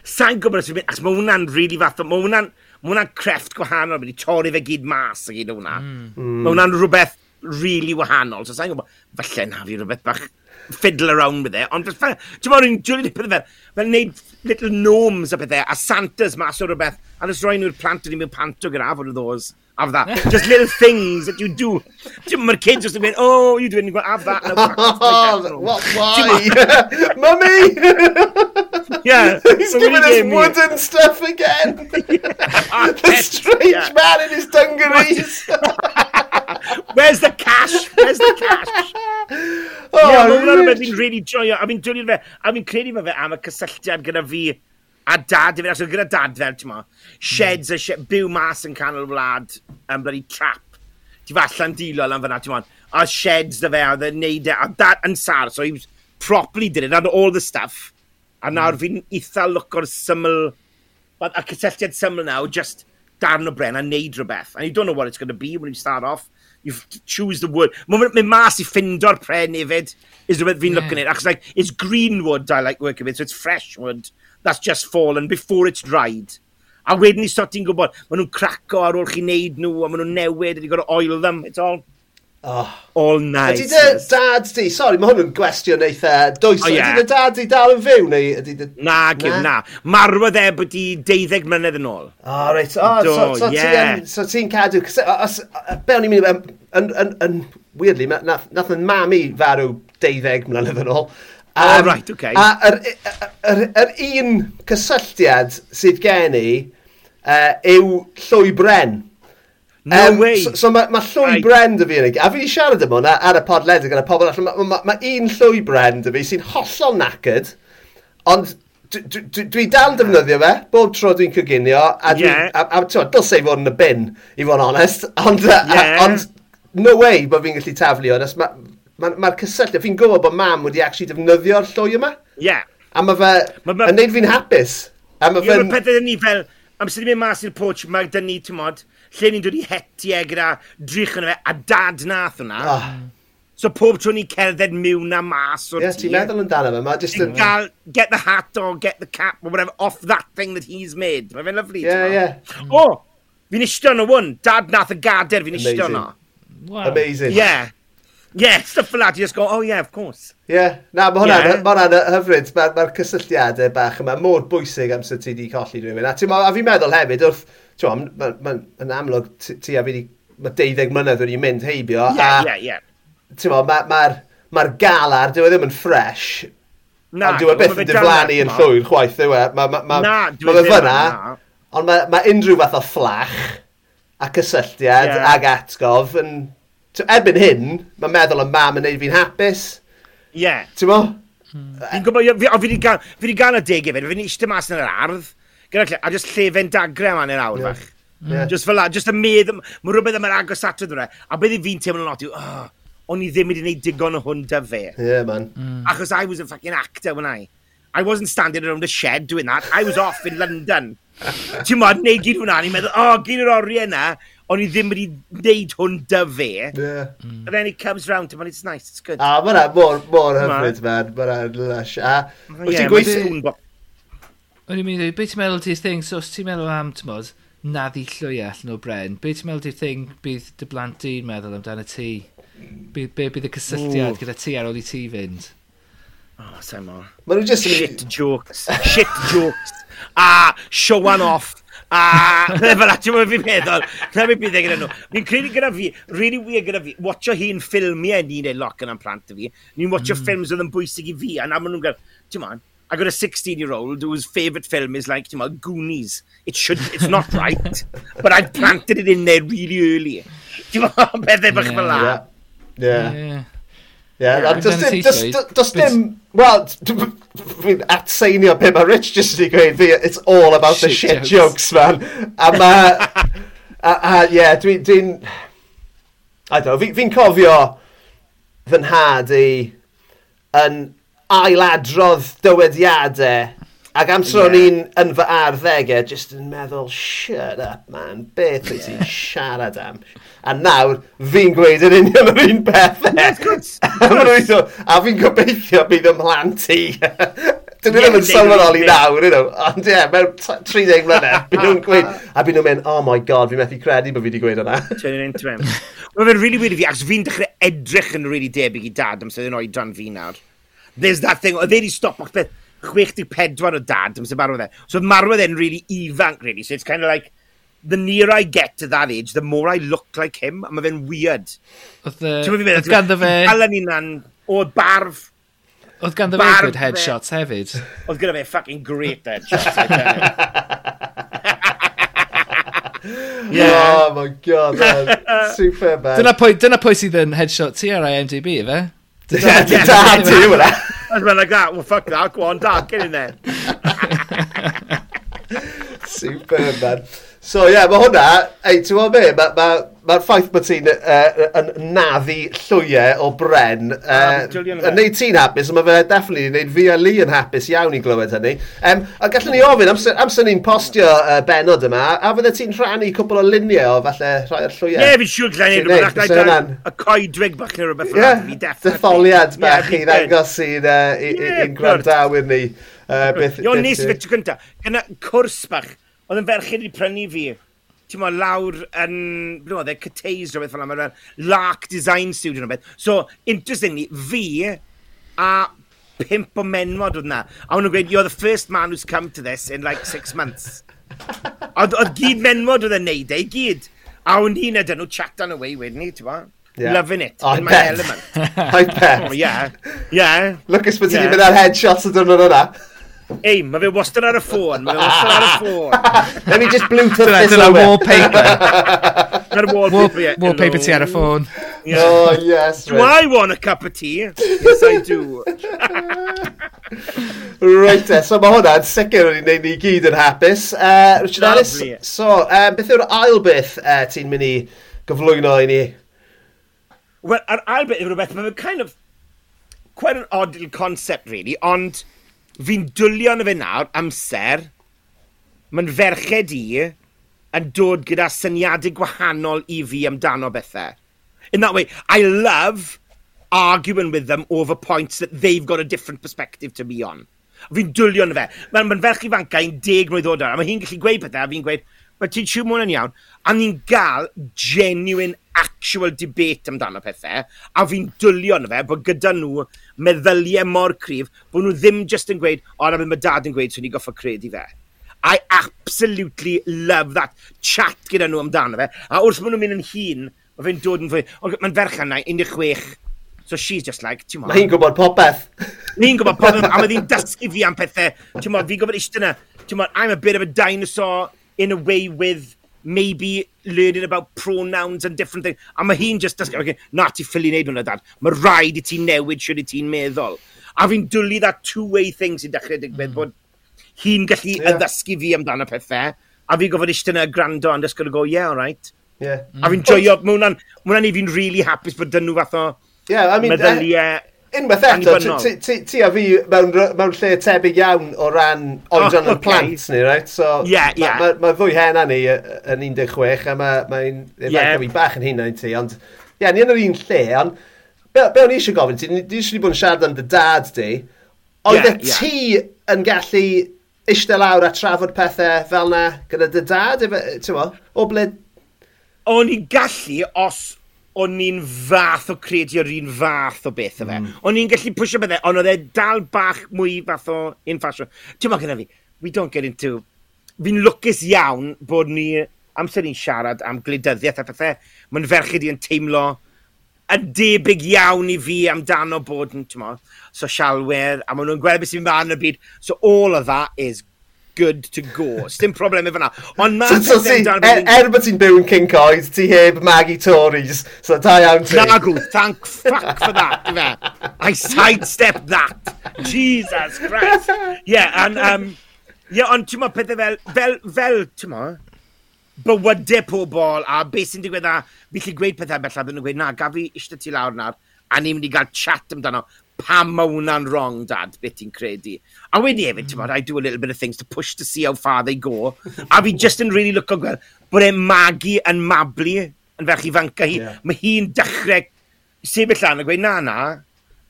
Sa'n gwybod os i'n mynd, as mae hwnna'n rili fath, mae hwnna'n... Mae hwnna'n crefft gwahanol, mae wedi torri fe gyd mas o gyd o hwnna. Mm. Mm. Mae hwnna'n rhywbeth really wahanol. So, sa'n gwybod, falle na fi rhywbeth bach fiddle around with it, ond fel, ti'n mwyn i'n Julie Dipper fel, fel neud little gnomes a pethau, a Santas mas o rhywbeth, a nes roi nhw'r plant yn i'n mynd panto gyda, fod those have that. Just little things that you do. Mae'r kids just yn mynd, oh, you doing, have that. No, oh, what, why? Mummy! yeah. He's so giving us wooden stuff again. Ah, the strange yeah. man in his dungarees. Where's the cash? Where's the cash? oh, yeah, mae hwnna'n rhywbeth fi'n really joio. A fi'n dwi'n fe, a fi'n credu mae fe am y cysylltiad gyda fi a dad fe, fi. Achos gyda dad fel, ti'n mo, sheds a shed, byw mas yn canol wlad yn bloody trap. Ti falla'n dilol am fyna, ti'n mo. A sheds da fe, a dde'n neud e. A dad yn sar, so he was properly did it, and all the stuff. A nawr mm. fi'n eitha look o'r syml, a cysylltiad syml now, just darn o bren a neud rhywbeth. And you don't know what it's going to be when you start off you choose the wood. Mae'n mynd mas i ffindo'r pren hefyd, is rhywbeth fi'n yeah. looking at. Achos, like, it's green wood I like working with, so it's fresh wood that's just fallen before it's dried. A wedyn ni sot ti'n gwybod, maen nhw'n craco ar ôl chi wneud nhw, a maen nhw'n newid, and you've got to oil them, it's all Oh. All night. Ydy dy dad di, sori, mae hwn yn gwestiwn eitha e, dwys, oh, yeah. ydy dy dad di dal yn fyw neu ydy dy... Na, gyw, na. Marwodd e bod i 12 mlynedd yn ôl. O, oh, reit. O, Do, so, so yeah. ti'n so ti cadw... Cos, Os, be o'n i'n mynd, yn, yn, yn, weirdly, nath, nath yn mam i farw 12 mlynedd yn ôl. Um, oh, right, okay. A yr, yr, yr, yr un cysylltiad sydd gen i uh, yw llwy bren. No um, way. So, so mae ma llwy right. bren dy fi yn A fi wedi siarad am hwnna ar y podledig gyda pobl allan. Mae ma, ma un llwy bren dy fi sy'n hollol knackered. Ond dwi dwi, dwi dal defnyddio fe, bob tro dwi'n coginio. A dwi, yeah. a, a, a dylse i fod yn y bin, i fod yn onest. Ond, yeah. a, ond no way bod fi'n gallu taflu hwn. Mae'r ma, ma, cysylltiad, fi'n gwybod bod mam wedi actually defnyddio'r llwy yma. Yeah. A mae fe ma, ma, yn neud fi'n hapus. A mae yeah, fe'n... pethau ni fel amser ni'n mynd mas i'r pwch, mae dyn ni, ti'n modd, lle ni'n dod i hetiau e gyda drych yn fe, a dad nath hwnna. Oh. So pob tro ni'n cerdded miwn a mas o'r yeah, tŷ. ti'n meddwl amdano fe, mae just... Yn gael, get the hat or get the cap or whatever, off that thing that he's made. Mae fe'n lyflu, yeah, ti'n ie. O, fi'n isio yn o hwn, dad nath y gader fi'n isio yno. Wow. Amazing. Ie. Yeah yeah, stuff fel that, you just go, oh yeah, of course. Ie, yeah. na, mae hwnna'n yeah. ma hwnna hyfryd, mae'r ma, cysylltiadau bach yma mor bwysig am amser ti wedi colli rhywun. A, ma, a fi'n meddwl hefyd, wrth, ti'n ma, ma, ma, ma amlwg ti a fi wedi, mae 12 mlynedd wedi mynd heibio. Yeah, a, yeah, yeah. Ti'n mae'r ma, ma, ma galar, dyw e ddim yn ffres, Na, ond dyw e byth yn diflannu yn llwyr chwaith, dyw e. Mae ma, ma, ma, e ma fyna, ond mae ma unrhyw fath o fflach a cysylltiad yeah. ag atgof yn erbyn hyn, mae'n meddwl am mam yn neud fi'n hapus. Ie. Ti'n mo? Hmm. Fi'n gwybod, fi wedi gael, fi wedi gael y deg efo, fi'n wedi eistedd mas yn yr ardd, gyda, lle, a just llefen dagre yma yn yr awr fach. Yeah. Just fel la, just y medd, mae rhywbeth yma'n agos at ydw'n a beth i fi'n teimlo'n lot yw, oh, o'n i ddim wedi gwneud digon o hwn dy fe. Yeah, man. Hmm. Achos I was a fucking actor when I. I wasn't standing around a shed doing that. I was off in London. Ti'n modd, neu gyd hwnna, ni'n meddwl, oh, gyd yr oriau yna, o'n i ddim wedi neud hwn dy fe. Yeah. And then it comes round to man, it's nice, it's good. A, ah, mae'na mor, mor hyfryd, man. Mae'na lush. A, wyt ti'n gweithio... O'n i'n mynd i ddweud, beth ti'n meddwl ti'r thing, so os ti'n meddwl am, ti'n modd, naddi llwy allan o bren, beth ti'n meddwl ti'r thing bydd dy blant di'n meddwl amdano ti? Be, be bydd y cysylltiad gyda ti ar ôl i ti fynd? Oh, sa'n mo. Mae'n just... Shit jokes. Shit jokes. Ah, show one off. A, fel ati mwyn fi'n meddwl, na mi bydd e gyda nhw. Fi'n credu gyda fi, really weird gyda fi, watcho hi'n ffilmiau ni'n ei loc yn am plant i fi. Ni'n watcho mm. ffilms oedd yn bwysig i fi, a na maen nhw'n gael, ti'n man, I got a 16 year old whose favourite film is like, you know, Goonies. It should, it's not right, but I planted it in there really early. Ti'n you know, bethau e bach fel la. Yeah. yeah. yeah. Yeah, yeah does dim, does, does dim, well, fi'n atseinio pe mae Rich just wedi gweud fi, it's all about shit the shit jokes, jokes man. A ma, a, a, yeah, dwi'n, dwi I don't know, fi'n fi cofio fy nhad i yn ailadrodd dywediadau Ac amser tro yeah. i'n yn fy arddegau, just yn meddwl, shut up man, beth wyt ti'n siarad am? a nawr fi'n gweud yn union yr un peth. a fi'n gobeithio bydd ymlaen ti. Dyn nhw ddim yn sylweddoli nawr, you know. ond ie, yeah, mewn 30 mlynedd, byd nhw'n gweud, a byd nhw'n mynd, oh my god, fi'n methu credu bod fi wedi gweud hwnna. Turn it into him. Mae fe'n really weird i fi, achos fi'n dechrau edrych yn really debyg i dad am sydd yn oedran fi nawr. There's that thing, oedd e wedi stop o'ch beth 64 o dad am sydd marwedd e. So marwedd e'n really ifanc, really, so it's kind of like, the nearer I get to that age, the more I look like him, a mae fe'n weird. Oedd ganddo fe... Alan ni'n o'r barf Oedd ganddo fe good headshots hefyd. Oedd gyda fe fucking great headshots. yeah. Oh my god, man. Super man. Dyna pwy, dyna pwy sydd yn headshot ti ar IMDb, fe? Dad, dad, dad, dad, dad, dad, dad, dad, dad, dad, dad, dad, dad, Superb, man. So, ie, yeah, mae hwnna, ei, ti'n gwybod be, mae'r ma, ma ffaith bod ti'n uh, yn naddu llwyau o bren. Uh, yn neud ti'n hapus, mae fe definitely yn neud fi a Lee yn hapus iawn i glywed hynny. Um, a gallwn ni ofyn, amser, amser ni'n postio uh, benod yma, a fydde ti'n rhannu cwbl o luniau o falle rhai o'r llwyau? Ie, yeah, fi'n siŵr glen i'n rhywbeth. Y coedwig bach neu rhywbeth. Ie, detholiad bach i ddangos i'n gwrandawyr ni. Uh, beth, Io'n nes i fe tro cynta, gyda cwrs bach Oedd yn ferched i prynu fi. Ti'n mo, lawr yn... Bwyd oedd e, Cateys rhywbeth fel yma. Mae'r Lark Design Studio rhywbeth. So, interestingly, fi a pimp o menwod oedd na. A hwnnw'n gweud, you're the first man who's come to this in like six months. Oedd gyd menwod oedd e'n neud e, gyd. A hwn i'n edrych nhw chat on away wedyn ni, ti'n mo? Yeah. Loving it. Oh, in my bet. element. I bet. Oh, yeah. Yeah. Lwcus bod ti wedi mynd ar headshots o dwrnod yna. Ei, mae fe wastad ar y ffôn, mae fe wastad ar y ffôn. Let me just bluetooth this Dyna wallpaper. Dyna'r wallpaper, yeah. Wallpaper ti ar y ffôn. Yeah. Oh, yes. Do I want a cup of tea? Yes, I do. right, uh, so mae hwnna'n sicr o'n i'n neud ni gyd yn hapus. Uh, Richard Ellis, so, um, beth yw'r ail beth uh, ti'n mynd i gyflwyno i ni? Wel, yr ail beth yw rhywbeth, mae'n kind of quite an odd little concept, really, ond Fi'n dwlio na fe nawr amser, mae'n ferched i yn dod gyda syniadau gwahanol i fi amdano bethau. In that way, I love arguing with them over points that they've got a different perspective to me on. Fi'n dwlio na fe. Mae'n ma ferch ifanca un deg mlynedd oed ar, a mae hi'n gallu gweud pethau, a fi'n gweud, mae ti'n siw mwyn yn iawn, a ni'n gael genuine actual debate amdano pethau, a fi'n dwlio na fe bod gyda nhw meddyliau mor cryf, bod nhw ddim just yn gweud, o, na mae dad yn gweud, swn so i'n goffa credu fe. I absolutely love that chat gyda nhw amdano fe. A wrth maen nhw'n mynd yn hun, mae fe'n dod yn fwy, mae'n ferchan na, 16, So she's just like, ti'n mo... Mae hi'n gwybod popeth. Ni'n gwybod popeth, a mae hi'n dysgu fi am pethau. Ti'n mo, fi'n gwybod eistedd yna. Ti'n mo, I'm a bit of a dinosaur in a way with maybe learning about pronouns and different things. A mae hi'n just, okay, na ti ffili wneud hwnna dad. Mae rhaid i ti newid sydd i ti'n meddwl. A fi'n dwlu that two-way thing sy'n dechrau digwydd mm. bod hi'n gallu yeah. addysgu fi amdano pethau. A fi'n gofod eistedd yna grando and just gonna go, yeah, all right. Yeah. Mm. A fi'n joio, mae hwnna'n, mae hwnna'n i fi'n really hapus bod dyn nhw fath o yeah, I mean, meddyliau. Uh, unwaith eto, ti a fi mewn, mewn lle tebyg iawn o ran oedran oh, okay. y plant ni, right? So, yeah, yeah. Mae ma, ma fwy hen ni yn 16 a mae'n ma yeah. fi bach yn hynna i ti, ond ie, yeah, ni yn yr un lle, ond be, be o'n i eisiau gofyn ti, ni eisiau bod yn siarad am dy dad di, oedd yeah, e ti yn gallu eistedd lawr a trafod pethau fel na gyda dy dad, Ti'n o ble... O'n i'n gallu os o'n i'n fath o credu o'r un fath o beth o fe. Mm. O'n i'n gallu pwysio bethau, ond oedd e dal bach mwy fath o un ffasiwn. Ti'n ma gyda fi, we don't get into... Fi'n lwcus iawn bod ni, amser ni'n siarad am glidyddiaeth a pethau, mae'n ferchyd i'n teimlo yn debyg iawn i fi amdano bod yn, ti'n mo, socialwyr, a maen nhw'n gweld beth sy'n fan y byd. So all of that is good to go. Sdim problem efo na. Ond ma... So, so si, e- er, er bod ti'n byw yn King Coed, ti heb Maggie Tories, so da iawn ti. Nagw, thank fuck for that, fe. I sidestep that. Jesus Christ. Yeah, and... Um, yeah, ond ti'n mo, pethau fel, fel, fel, ti'n mo, bywydau pobl a beth sy'n digwydd a fi lli gweud pethau bellach, dyn nhw'n gweud, na, gaf fi eisiau ti lawr nawr, a ni'n mynd i gael chat amdano pam mae hwnna'n wrong, dad, beth ti'n credu. A wedi hefyd, mm. I do a little bit of things to push to see how far they go. a fi just yn really look o gweld bod e magu yn mablu yn ferch ifanc a hi. Yeah. Mae hi'n dechrau sefyll lan a gweud, na, na,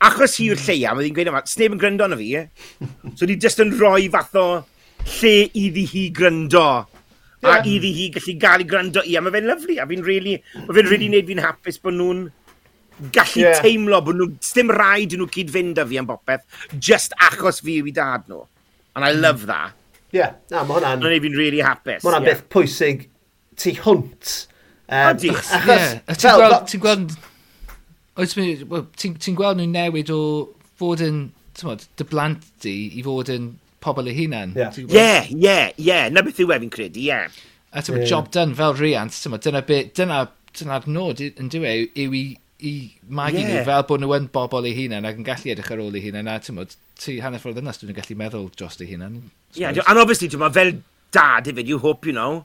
achos hi'r yw'r mm. lleia, mae hi'n gweud yma, sneb yn gryndo na fi. So di just yn rhoi fath o lle iddi hi gryndo. Yeah. A iddi hi gallu gael ei gryndo i. A mae fe'n lyflu, a fi'n really, mae fe'n really mm. neud fi'n hapus bod nhw'n gallu yeah. teimlo bod nhw, dim rhaid i nhw cyd-fynd â fi am bopeth, just achos fi yw i dad nhw. And I mm. love that. Ie, yeah. na, mae hwnna'n... Mae'n fi'n really hapus. Mae hwnna'n yeah. beth pwysig tu hwnt. Um, Odi. Achos... Yeah. Ti'n gweld... Oes mi... Ti'n gweld nhw'n newid o fod yn, ti'n gweld, dy blant di i fod yn pobl eu hunan. Ie, ie, ie. Na beth yw efi'n credu, ie. Yeah. A ti'n yeah. job done fel riant, ti'n modd, dyna bit, dyna, dyna'r nod yn diwy e, yw i i magu yeah. nhw fel bod nhw yn bobl eu hunain ac yn gallu edrych ar ôl eu hunain a ti'n modd, ti hanner ffordd yna dwi'n gallu meddwl dros eu hunain. Yeah, and obviously, ti'n modd, fel dad hefyd you hope, you know,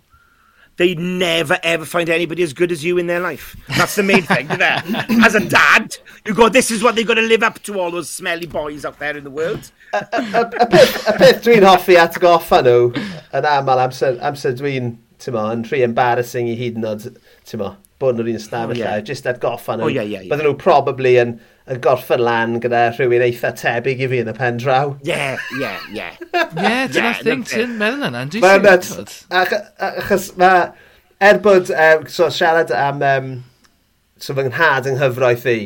they never ever find anybody as good as you in their life. That's the main thing, isn't it? As a dad, you go, this is what they're going to live up to all those smelly boys out there in the world. Y peth, peth dwi'n hoffi atgoffa nhw yn aml amser, amser dwi'n, ti'n mo, yn rhy embarrassing i hyd yn oed, ti'n mo, bod nhw'r un stafell oh, yeah. jyst atgoffa nhw. Oh, yeah, yeah, yeah. Bydden nhw probably yn, yn gorffen lan gyda rhywun eitha tebyg i fi yn y pen draw. Ie, ie, yeah. yeah, dyna'r thing ti'n meddwl yna. Mae'n meddwl. Achos mae, er bod, um, so siarad am, um, so fy nghad yng nghyfraith i,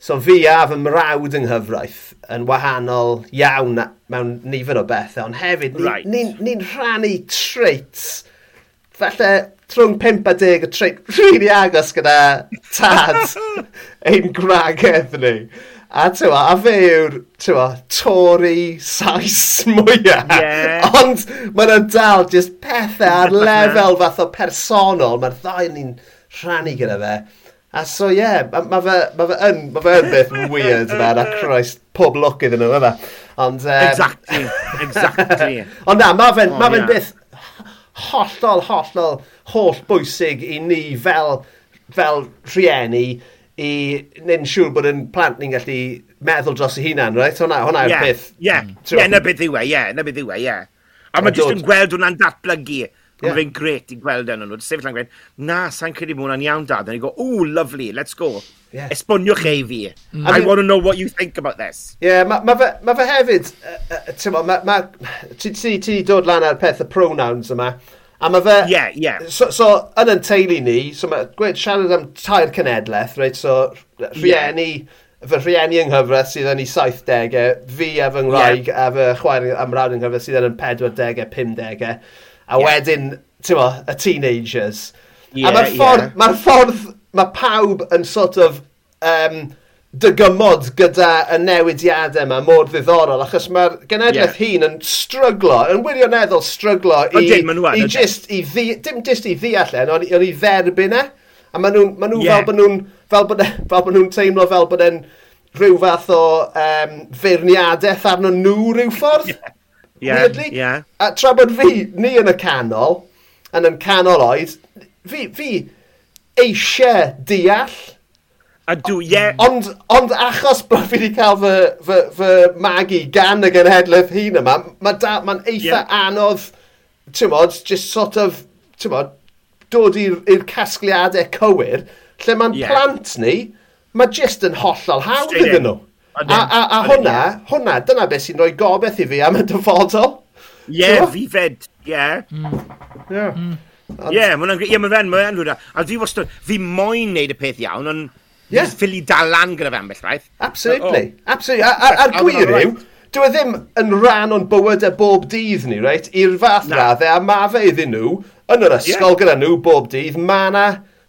so fi a fy mrawd yng nghyfraith yn wahanol iawn mewn nifer o bethau, ond hefyd ni'n right. ni, ni, ni rhannu traits falle rhwng 5 a 10 y trip rili agos gyda tad ein gwragedd ni. A tywa, a fe yw'r, tywa, Tory sais mwyaf. Yeah. Ond mae'n dal just pethau ar lefel fath o personol. Mae'r ddau ni'n rhannu gyda fe. A so ie, yeah, mae ma fe, ma fe, yn, ma fe yn beth weird yna, a Christ, pob look iddyn nhw yma. Ond, um... Exactly, exactly. Ond na, mae fe'n oh, ma fe yeah. beth hollol, hollol, holl bwysig i ni fel, fel rhieni i neud siŵr bod yn plant ni'n gallu meddwl dros ei hunan, right? Hwna, hwna yw'r yeah, peth. Ie, mm. yeah. yeah, na beth yw e, ie, na beth yw e, ie. A mae jyst yn gweld hwnna'n datblygu. Yeah. Mae'n gret i gweld e yn nhw. Sefyll yn gweud, na, sa'n credu bod hwnna'n iawn dad. A ni go, ooh, lovely, let's go. Yeah. Esboniwch ei fi. Mm. I I want to know what you think about this. Ie, yeah, mae ma fe, ma fe hefyd, uh, uh, ma, ma, ti, ti, ti dod lan ar peth y pronouns yma, a mae fe... Ie, yeah, ie. Yeah. So, so, yn yn teulu ni, so mae gwed siarad am tair cenedlaeth, reit, so rhieni... Yeah fy rhieni yng Nghyfres sydd yn ei 70au, fi a fy ngwraig yeah. a fy chwaer amrawd yng Nghyfres sydd yn 40au, 50au, a wedyn, ti'n mo, y teenagers. Yeah, a mae'r ffordd, yeah. ma ffordd mae pawb yn sort of um, dygymod gyda y newidiadau yma mor ddiddorol, achos mae'r genedlaeth yeah. hun yn stryglo, yn wirioneddol stryglo i, dim, i just i ddi, dim just i ddeall e, ond i dderbyn e. A maen nhw'n ma nhw yeah. fel bod nhw'n fel bod, e, fel bod nhw'n teimlo fel bod e'n rhyw fath o um, feirniadaeth arno nhw rhyw ffordd. Yeah. Yeah. Weirdly. Yeah. A tra bod fi, ni yn y canol, yn yn canol oed, fi, fi, eisiau deall. A dw, ie. Yeah. Ond, ond achos bod fi wedi cael fy, fy, fy magu gan y genhedlaeth hun yma, mae'n ma eitha yeah. anodd, ti'n modd, just sort of, ti'n modd, dod i'r casgliadau cywir, lle mae'n yeah. plant ni, mae just yn hollol hawdd iddyn nhw. A, a, a, a hwnna, hwnna, dyna beth sy'n rhoi gobeth i fi am y dyfodol. Ie, yeah, fi fed, ie. Yeah. Mm. Yeah. Mm. Ie, mae'n yeah, ma fe'n mae'n rwy'n. A fi wastad, fi moyn neud y peth iawn, ond yeah. ffili dalan gyda fe ambell rhaid. Absolutely, oh. absolutely. A'r gwir yw, dwi e ddim yn rhan o'n bywyd e bob dydd ni, reit? I'r fath na. raddau, a ma fe iddyn nhw, yn yr ysgol yeah. gyda nhw bob dydd, ma na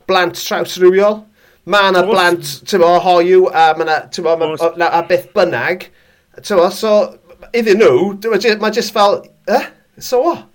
blant trawsrywiol, ma na blant, ti'n mo, hoiw, a ma na, ti'n mo, ma, na, a beth bynnag, ti'n mo, so, iddyn nhw, e mae jyst fel, eh, so what?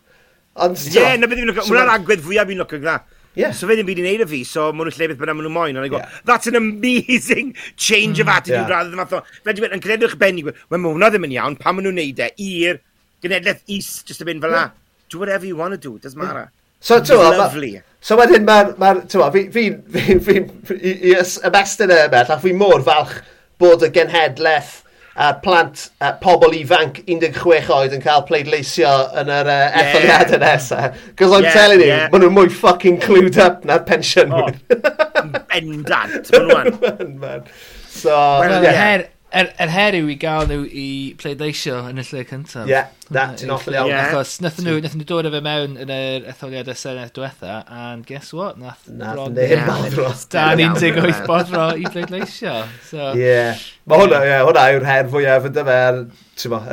Ond... Ie, yeah, na beth fi'n lyco. Mwna'r agwedd fwyaf fi'n lyco gyda. Yeah. So fe ddim byd i wneud y fi, so maen nhw'n lle beth bynnag maen nhw moyn. And I go, that's an amazing change of mm, attitude yeah. rather than fatho. Fe dwi'n yn credwch benni, wel mae hwnna ddim yn iawn, pan maen nhw'n neud e i'r genedlaeth is just a mynd fel la. Do whatever you want to do, does matter. So, ti'n Lovely. So wedyn mae'r, ma, ti'n fi, fi, fi, fi, i ymestyn e y bell, a fi mor falch bod y genhedlaeth uh, plant, uh, pobl ifanc 16 oed yn cael pleidleisio yn yr uh, yeah. etholiadau nesaf. Cos I'm yeah, telling you, yeah. maen nhw'n mwy fucking clued up na'r pensiynwyr. Oh, bendant, maen nhw'n. so, well, yeah. her, er, er heriw i gael nhw i pleidleisio yn y lle cyntaf. Ie, yeah, that, ti'n off yn iawn. Achos, nathyn nhw, nathyn nhw dod efo mewn yn yr etholiadau Senedd diwetha, and guess what? Nath Nath neb bodro. Dan 18 bodro i pleidleisio. So, yeah. Mae hwnna, yeah, hwnna yw'r her fwyaf yn dyfer,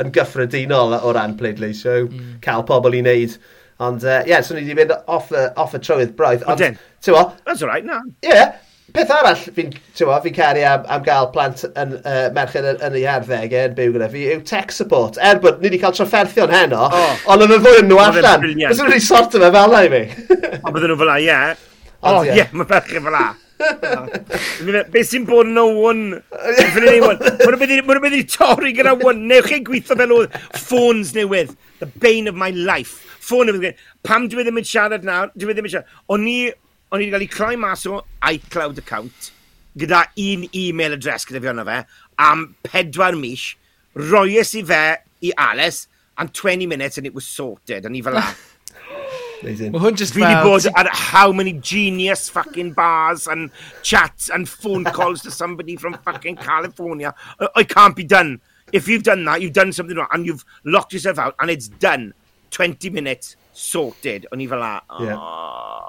yn gyffredinol o ran pleidleisio, mm. cael pobl i wneud. Ond, ie, uh, yeah, so ni wedi mynd off, off y trywydd braidd. Ond, ti'n mo? That's all right, na. Ie, yeah, peth arall fi'n fi caru am, am gael plant yn uh, merched yn, yn ei harddegau yn byw gyda fi yw tech support. Er bod ni wedi cael trafferthion heno, oh. ond yn y ddwy yn nhw allan. Fes nhw'n ei sortio fe fel na i fi. Ond bydden nhw fel la, ie. O, ie, mae ferched fel la. Be sy'n bod yn o'n Mae'n i torri gyda o'n Newch chi gweithio fel oedd ffôns newydd The bane of my life Ffôn newydd Pam dwi e ddim yn siarad nawr Dwi e ddim yn siarad O'n i o'n i wedi cael ei cloi mas o iCloud account gyda un e-mail address gyda fi ond fe am pedwar mis, roes i fe i Alice am 20 minutes and it was sorted. O'n i fel la. Mae hwn just fel... Fi bod ar how many genius fucking bars and chats and phone calls to somebody from fucking California. I can't be done. If you've done that, you've done something wrong and you've locked yourself out and it's done. 20 minutes sorted. O'n i fel a... Oh, yeah.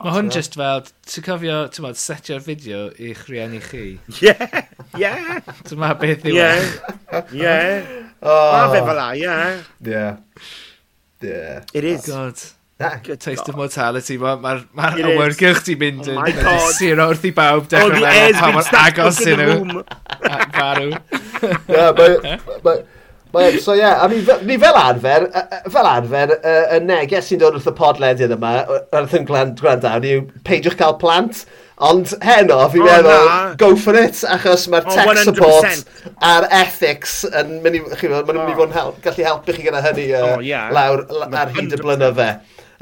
Mae hwn just fel, ti'n cofio, ti'n modd, setio'r fideo i'ch rhieni chi. Ie, ie. Dyma beth yw. E. Ie, ie. Mae fe fel a, ie. Ie. Yeah. It is. God. Na, Good taste God. of mortality, mae'r ma, ma, ma awyrgylch ti'n mynd oh yn. Oh my god. Siro wrth i bawb Oh, dechrau meddwl pa mor agos the nhw. Farw. But, so yeah, I mean, mi, ni fel arfer, fel arfer, y neges sy'n dod wrth y podlediad yma, wrth yn gwrandawn, yw peidiwch cael plant. Ond heno, fi'n oh, meddwl, na. go for it, achos mae'r oh, tech 100%. support a'r ethics yn mynd i, chi'n meddwl, maen mynd i fod yn help, gallu helpu chi gyda hynny uh, oh, yeah. lawr ar hyd y blynydde.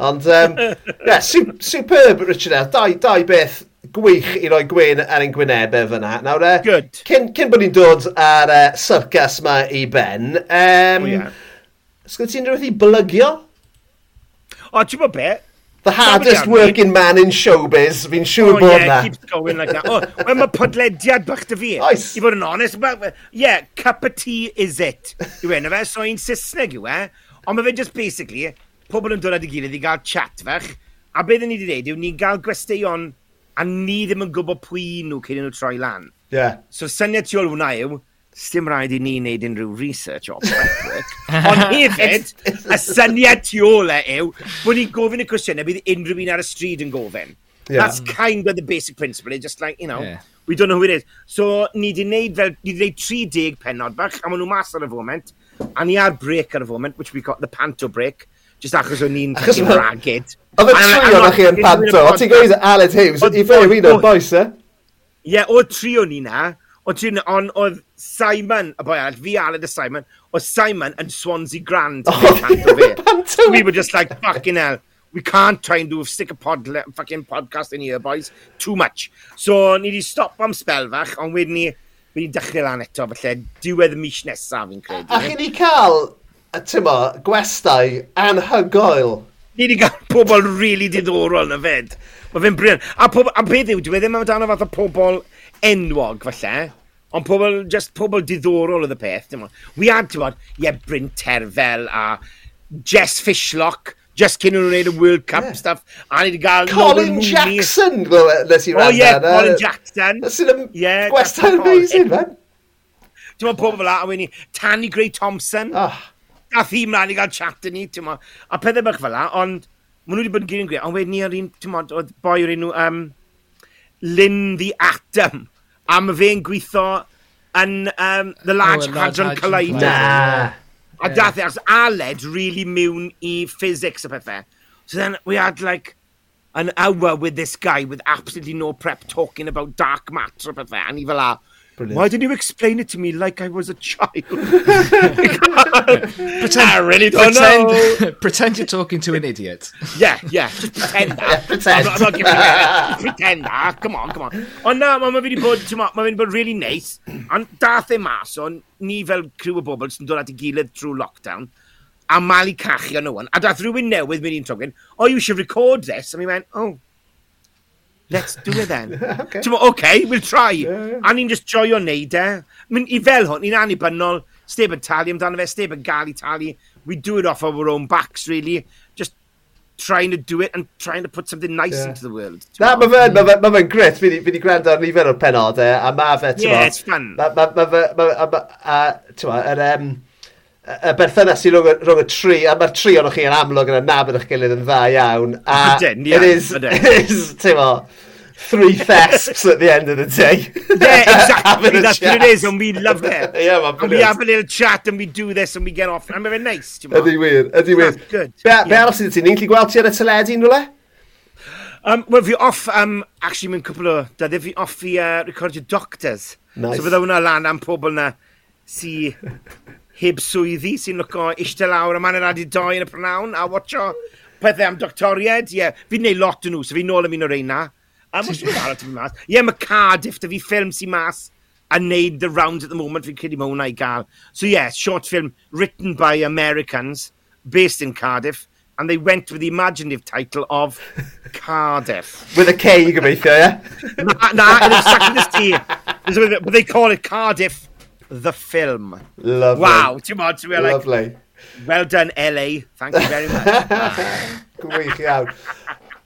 Ond, um, yeah, superb, Richard L. Dau, dau beth gwych i roi gwyn ar ein gwynebau fyna. Nawr, uh, Good. Cyn, cyn bod ni'n dod ar e, uh, syrcas ma i ben, um, oh, yeah. sgwyd ti'n rhywbeth i blygio? O, oh, ti'n bod be? The hardest working man in showbiz, fi'n siŵr oh, bod yeah, na. keeps going like that. Oh, well, mae podlediad bach dy fi. Oes. I fod yn honest, ma, yeah, cup of tea is it. Yw enw fe, so i'n Saesneg yw e. Ond mae fe just basically, pobl yn dod at y gilydd i gael chat fach. A beth ni wedi gwneud yw, ni'n gael gwesteion a ni ddim yn gwybod pwy nhw cyn nhw troi lan. Yeah. So syniad tu ôl hwnna yw, Sdim rhaid i ni wneud unrhyw research o prep Ond hefyd, y syniad tu ôl e yw, bod ni'n gofyn y cwestiynau bydd unrhyw un ar y stryd yn gofyn. Yeah. That's kind of the basic principle. It's just like, you know, yeah. we don't know who it is. So, ni di wneud fel, ni di wneud 30 penod bach, a maen nhw mas ar y foment, a ni ar break ar y foment, which we got the panto break, just achos o'n ni'n ragged. Oedd y tri o'n chi yn panto, o ti'n gweud Aled Hughes, i fe fi'n o'n boes e? Ie, o tri o'n ni na, ond ti'n, on, oedd Simon, oh, y boi arall, fi Aled a Simon, oedd Simon yn Swansea Grand. yn Oh, We were just like, fucking hell, we can't try and do a stick a pod, fucking podcast in here, boys. Too much. So, ni wedi stop am spel fach, ond wedyn ni, fi'n dechrau lan eto, felly, diwedd y mis nesaf, fi'n credu. A chi ni cael tyma, gwestau anhygoel. Ni wedi cael pobl really diddorol na fed. Mae fe'n brian. A, pob, a beth yw, dwi e ddim amdano fath o pobl enwog falle. Ond pobl, just pobl diddorol oedd y peth. Dim ond. We had, ti'n bod, ie, Bryn Terfel a Jess Fishlock. Just cyn nhw'n gwneud y World Cup yeah. stuff. A ni wedi cael... Colin Jackson, nes i rhan. O ie, Colin Jackson. Nes i'n yeah, gwestiwn amazing, man. Ti'n bod pobl fel la, a wedi Tanny Gray Thompson. Oh gath hi mlaen i gael chat yn ni, ti'n mo. A pethau bych fel la, ond maen nhw wedi bod yn gyn yn gwir, ond wedyn ni ar un, ti'n mo, oedd boi o'r enw um, Lynn the Atom, a mae fe'n gweithio yn um, The Large oh, Hadron Collider. Na. A dath e, as Aled really mewn i physics a pethau. So then we had like, an hour with this guy with absolutely no prep talking about dark matter a pethau. and ni fel Brilliant. Why didn't you explain it to me like I was a child? pretend, I really don't pretend, know. pretend you're talking to an idiot. Yeah, yeah. Just pretend that. Pretend. I'm not, I'm not giving it. pretend that. Come on, come on. Ond na, mae ma wedi bod, ma, ma fi wedi bod really nice. Ond dath e mas, ond ni fel crew o bobl sy'n dod at ei gilydd trwy lockdown a malu cachu o'n nhw. A dath rhywun newydd mynd i'n togyn, oh, you should record this. And we went, oh, let's do it then. okay. Ti'n okay, we'll try. Yeah. A ni'n just joio neud e. Mynd I fel hwn, ni'n annibynnol, steb yn talu amdano fe, steb yn gael i talu. We do it off of our own backs, really. Just trying to do it and trying to put something nice yeah. into the world. Na, mae fe'n ma fe, ma mm. fe grit. Fi wedi gwrando ar nifer o'r penodau, a ma fe, ti'n Yeah, it's fun. Mae fe, ma, ma, ma, ma, ma, ma, ma, ma, ma, ma, ma, ma, ma, ma, ma, ma, ma, y berthynas i rhwng, rhwng y tri, a mae'r tri o'n chi yn amlwg yn y nabod eich gilydd yn dda iawn. A ydyn, ie. It is, it is, ti'n mo, three thesps at the end of the day. Yeah, exactly, that's chat. what it is, and we love it. yeah, man, And we have a little chat, and we do this, and we get off, and we're nice, ti'n mo. Ydy wir, ydy wir. good. Be, yeah. be aros ydyn ti, ni'n gallu gweld ti ar y teledu, nwy'le? Um, Wel, fi off, um, actually, mewn cwpl o, da fi off i uh, recordio Doctors. Nice. So fydda hwnna lan am pobl na si heb swyddi sy'n lwco eistedd lawr yma yn adi doi yn y prynawn a watcho pethau am doctoried. Ie, yeah, fi'n neud lot yn nhw, so fi'n nôl am un o'r reina. A mwys fi'n arall ti'n mas. Ie, yeah, mae Cardiff, da fi ffilm sy'n mas a neud the round at the moment, fi'n credu mae hwnna i gael. So yeah, short film written by Americans, based in Cardiff, and they went with the imaginative title of Cardiff. with a K, you gobeithio, ie? Na, na, yn exactly this tea. But they call it Cardiff the film. Lovely. Wow, ti'n modd, ti'n like... Lovely. Well done, LA. Thank you very much. Gwych iawn.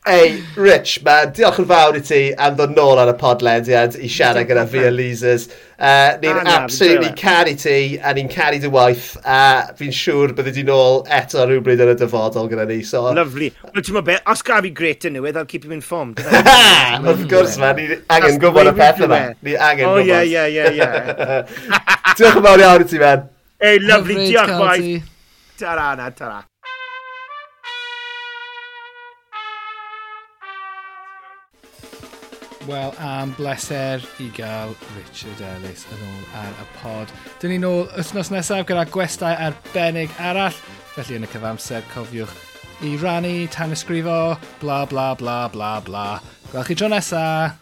Ei, Rich, man, diolch yn fawr i ti am ddod nôl ar y podlediad i siarad gyda fi a Leasers. Uh, ni'n absolutely caru ti, a ni'n caru dy waith, a fi'n siŵr bydde di nôl eto rhywbryd yn y dyfodol gyda ni. So... Lovely. Wel, ti'n meddwl, os gael fi gret yn newydd, I'll keep him informed. Wrth gwrs, man, ni angen gwybod y peth yma. Ni angen gwybod. Oh, yeah, yeah, yeah, yeah. diolch yn fawr iawn i ti, man. Ei, lovely, diolch, boys. Ta-ra, na, ta-ra. Wel, am bleser i gael Richard Ellis yn ôl ar y pod. Dyn ni'n ôl wythnos nesaf gyda gwestau arbennig arall. Felly yn y cyfamser cofiwch i rannu, tan ysgrifo, bla bla bla bla bla. Gwelch chi tro nesaf!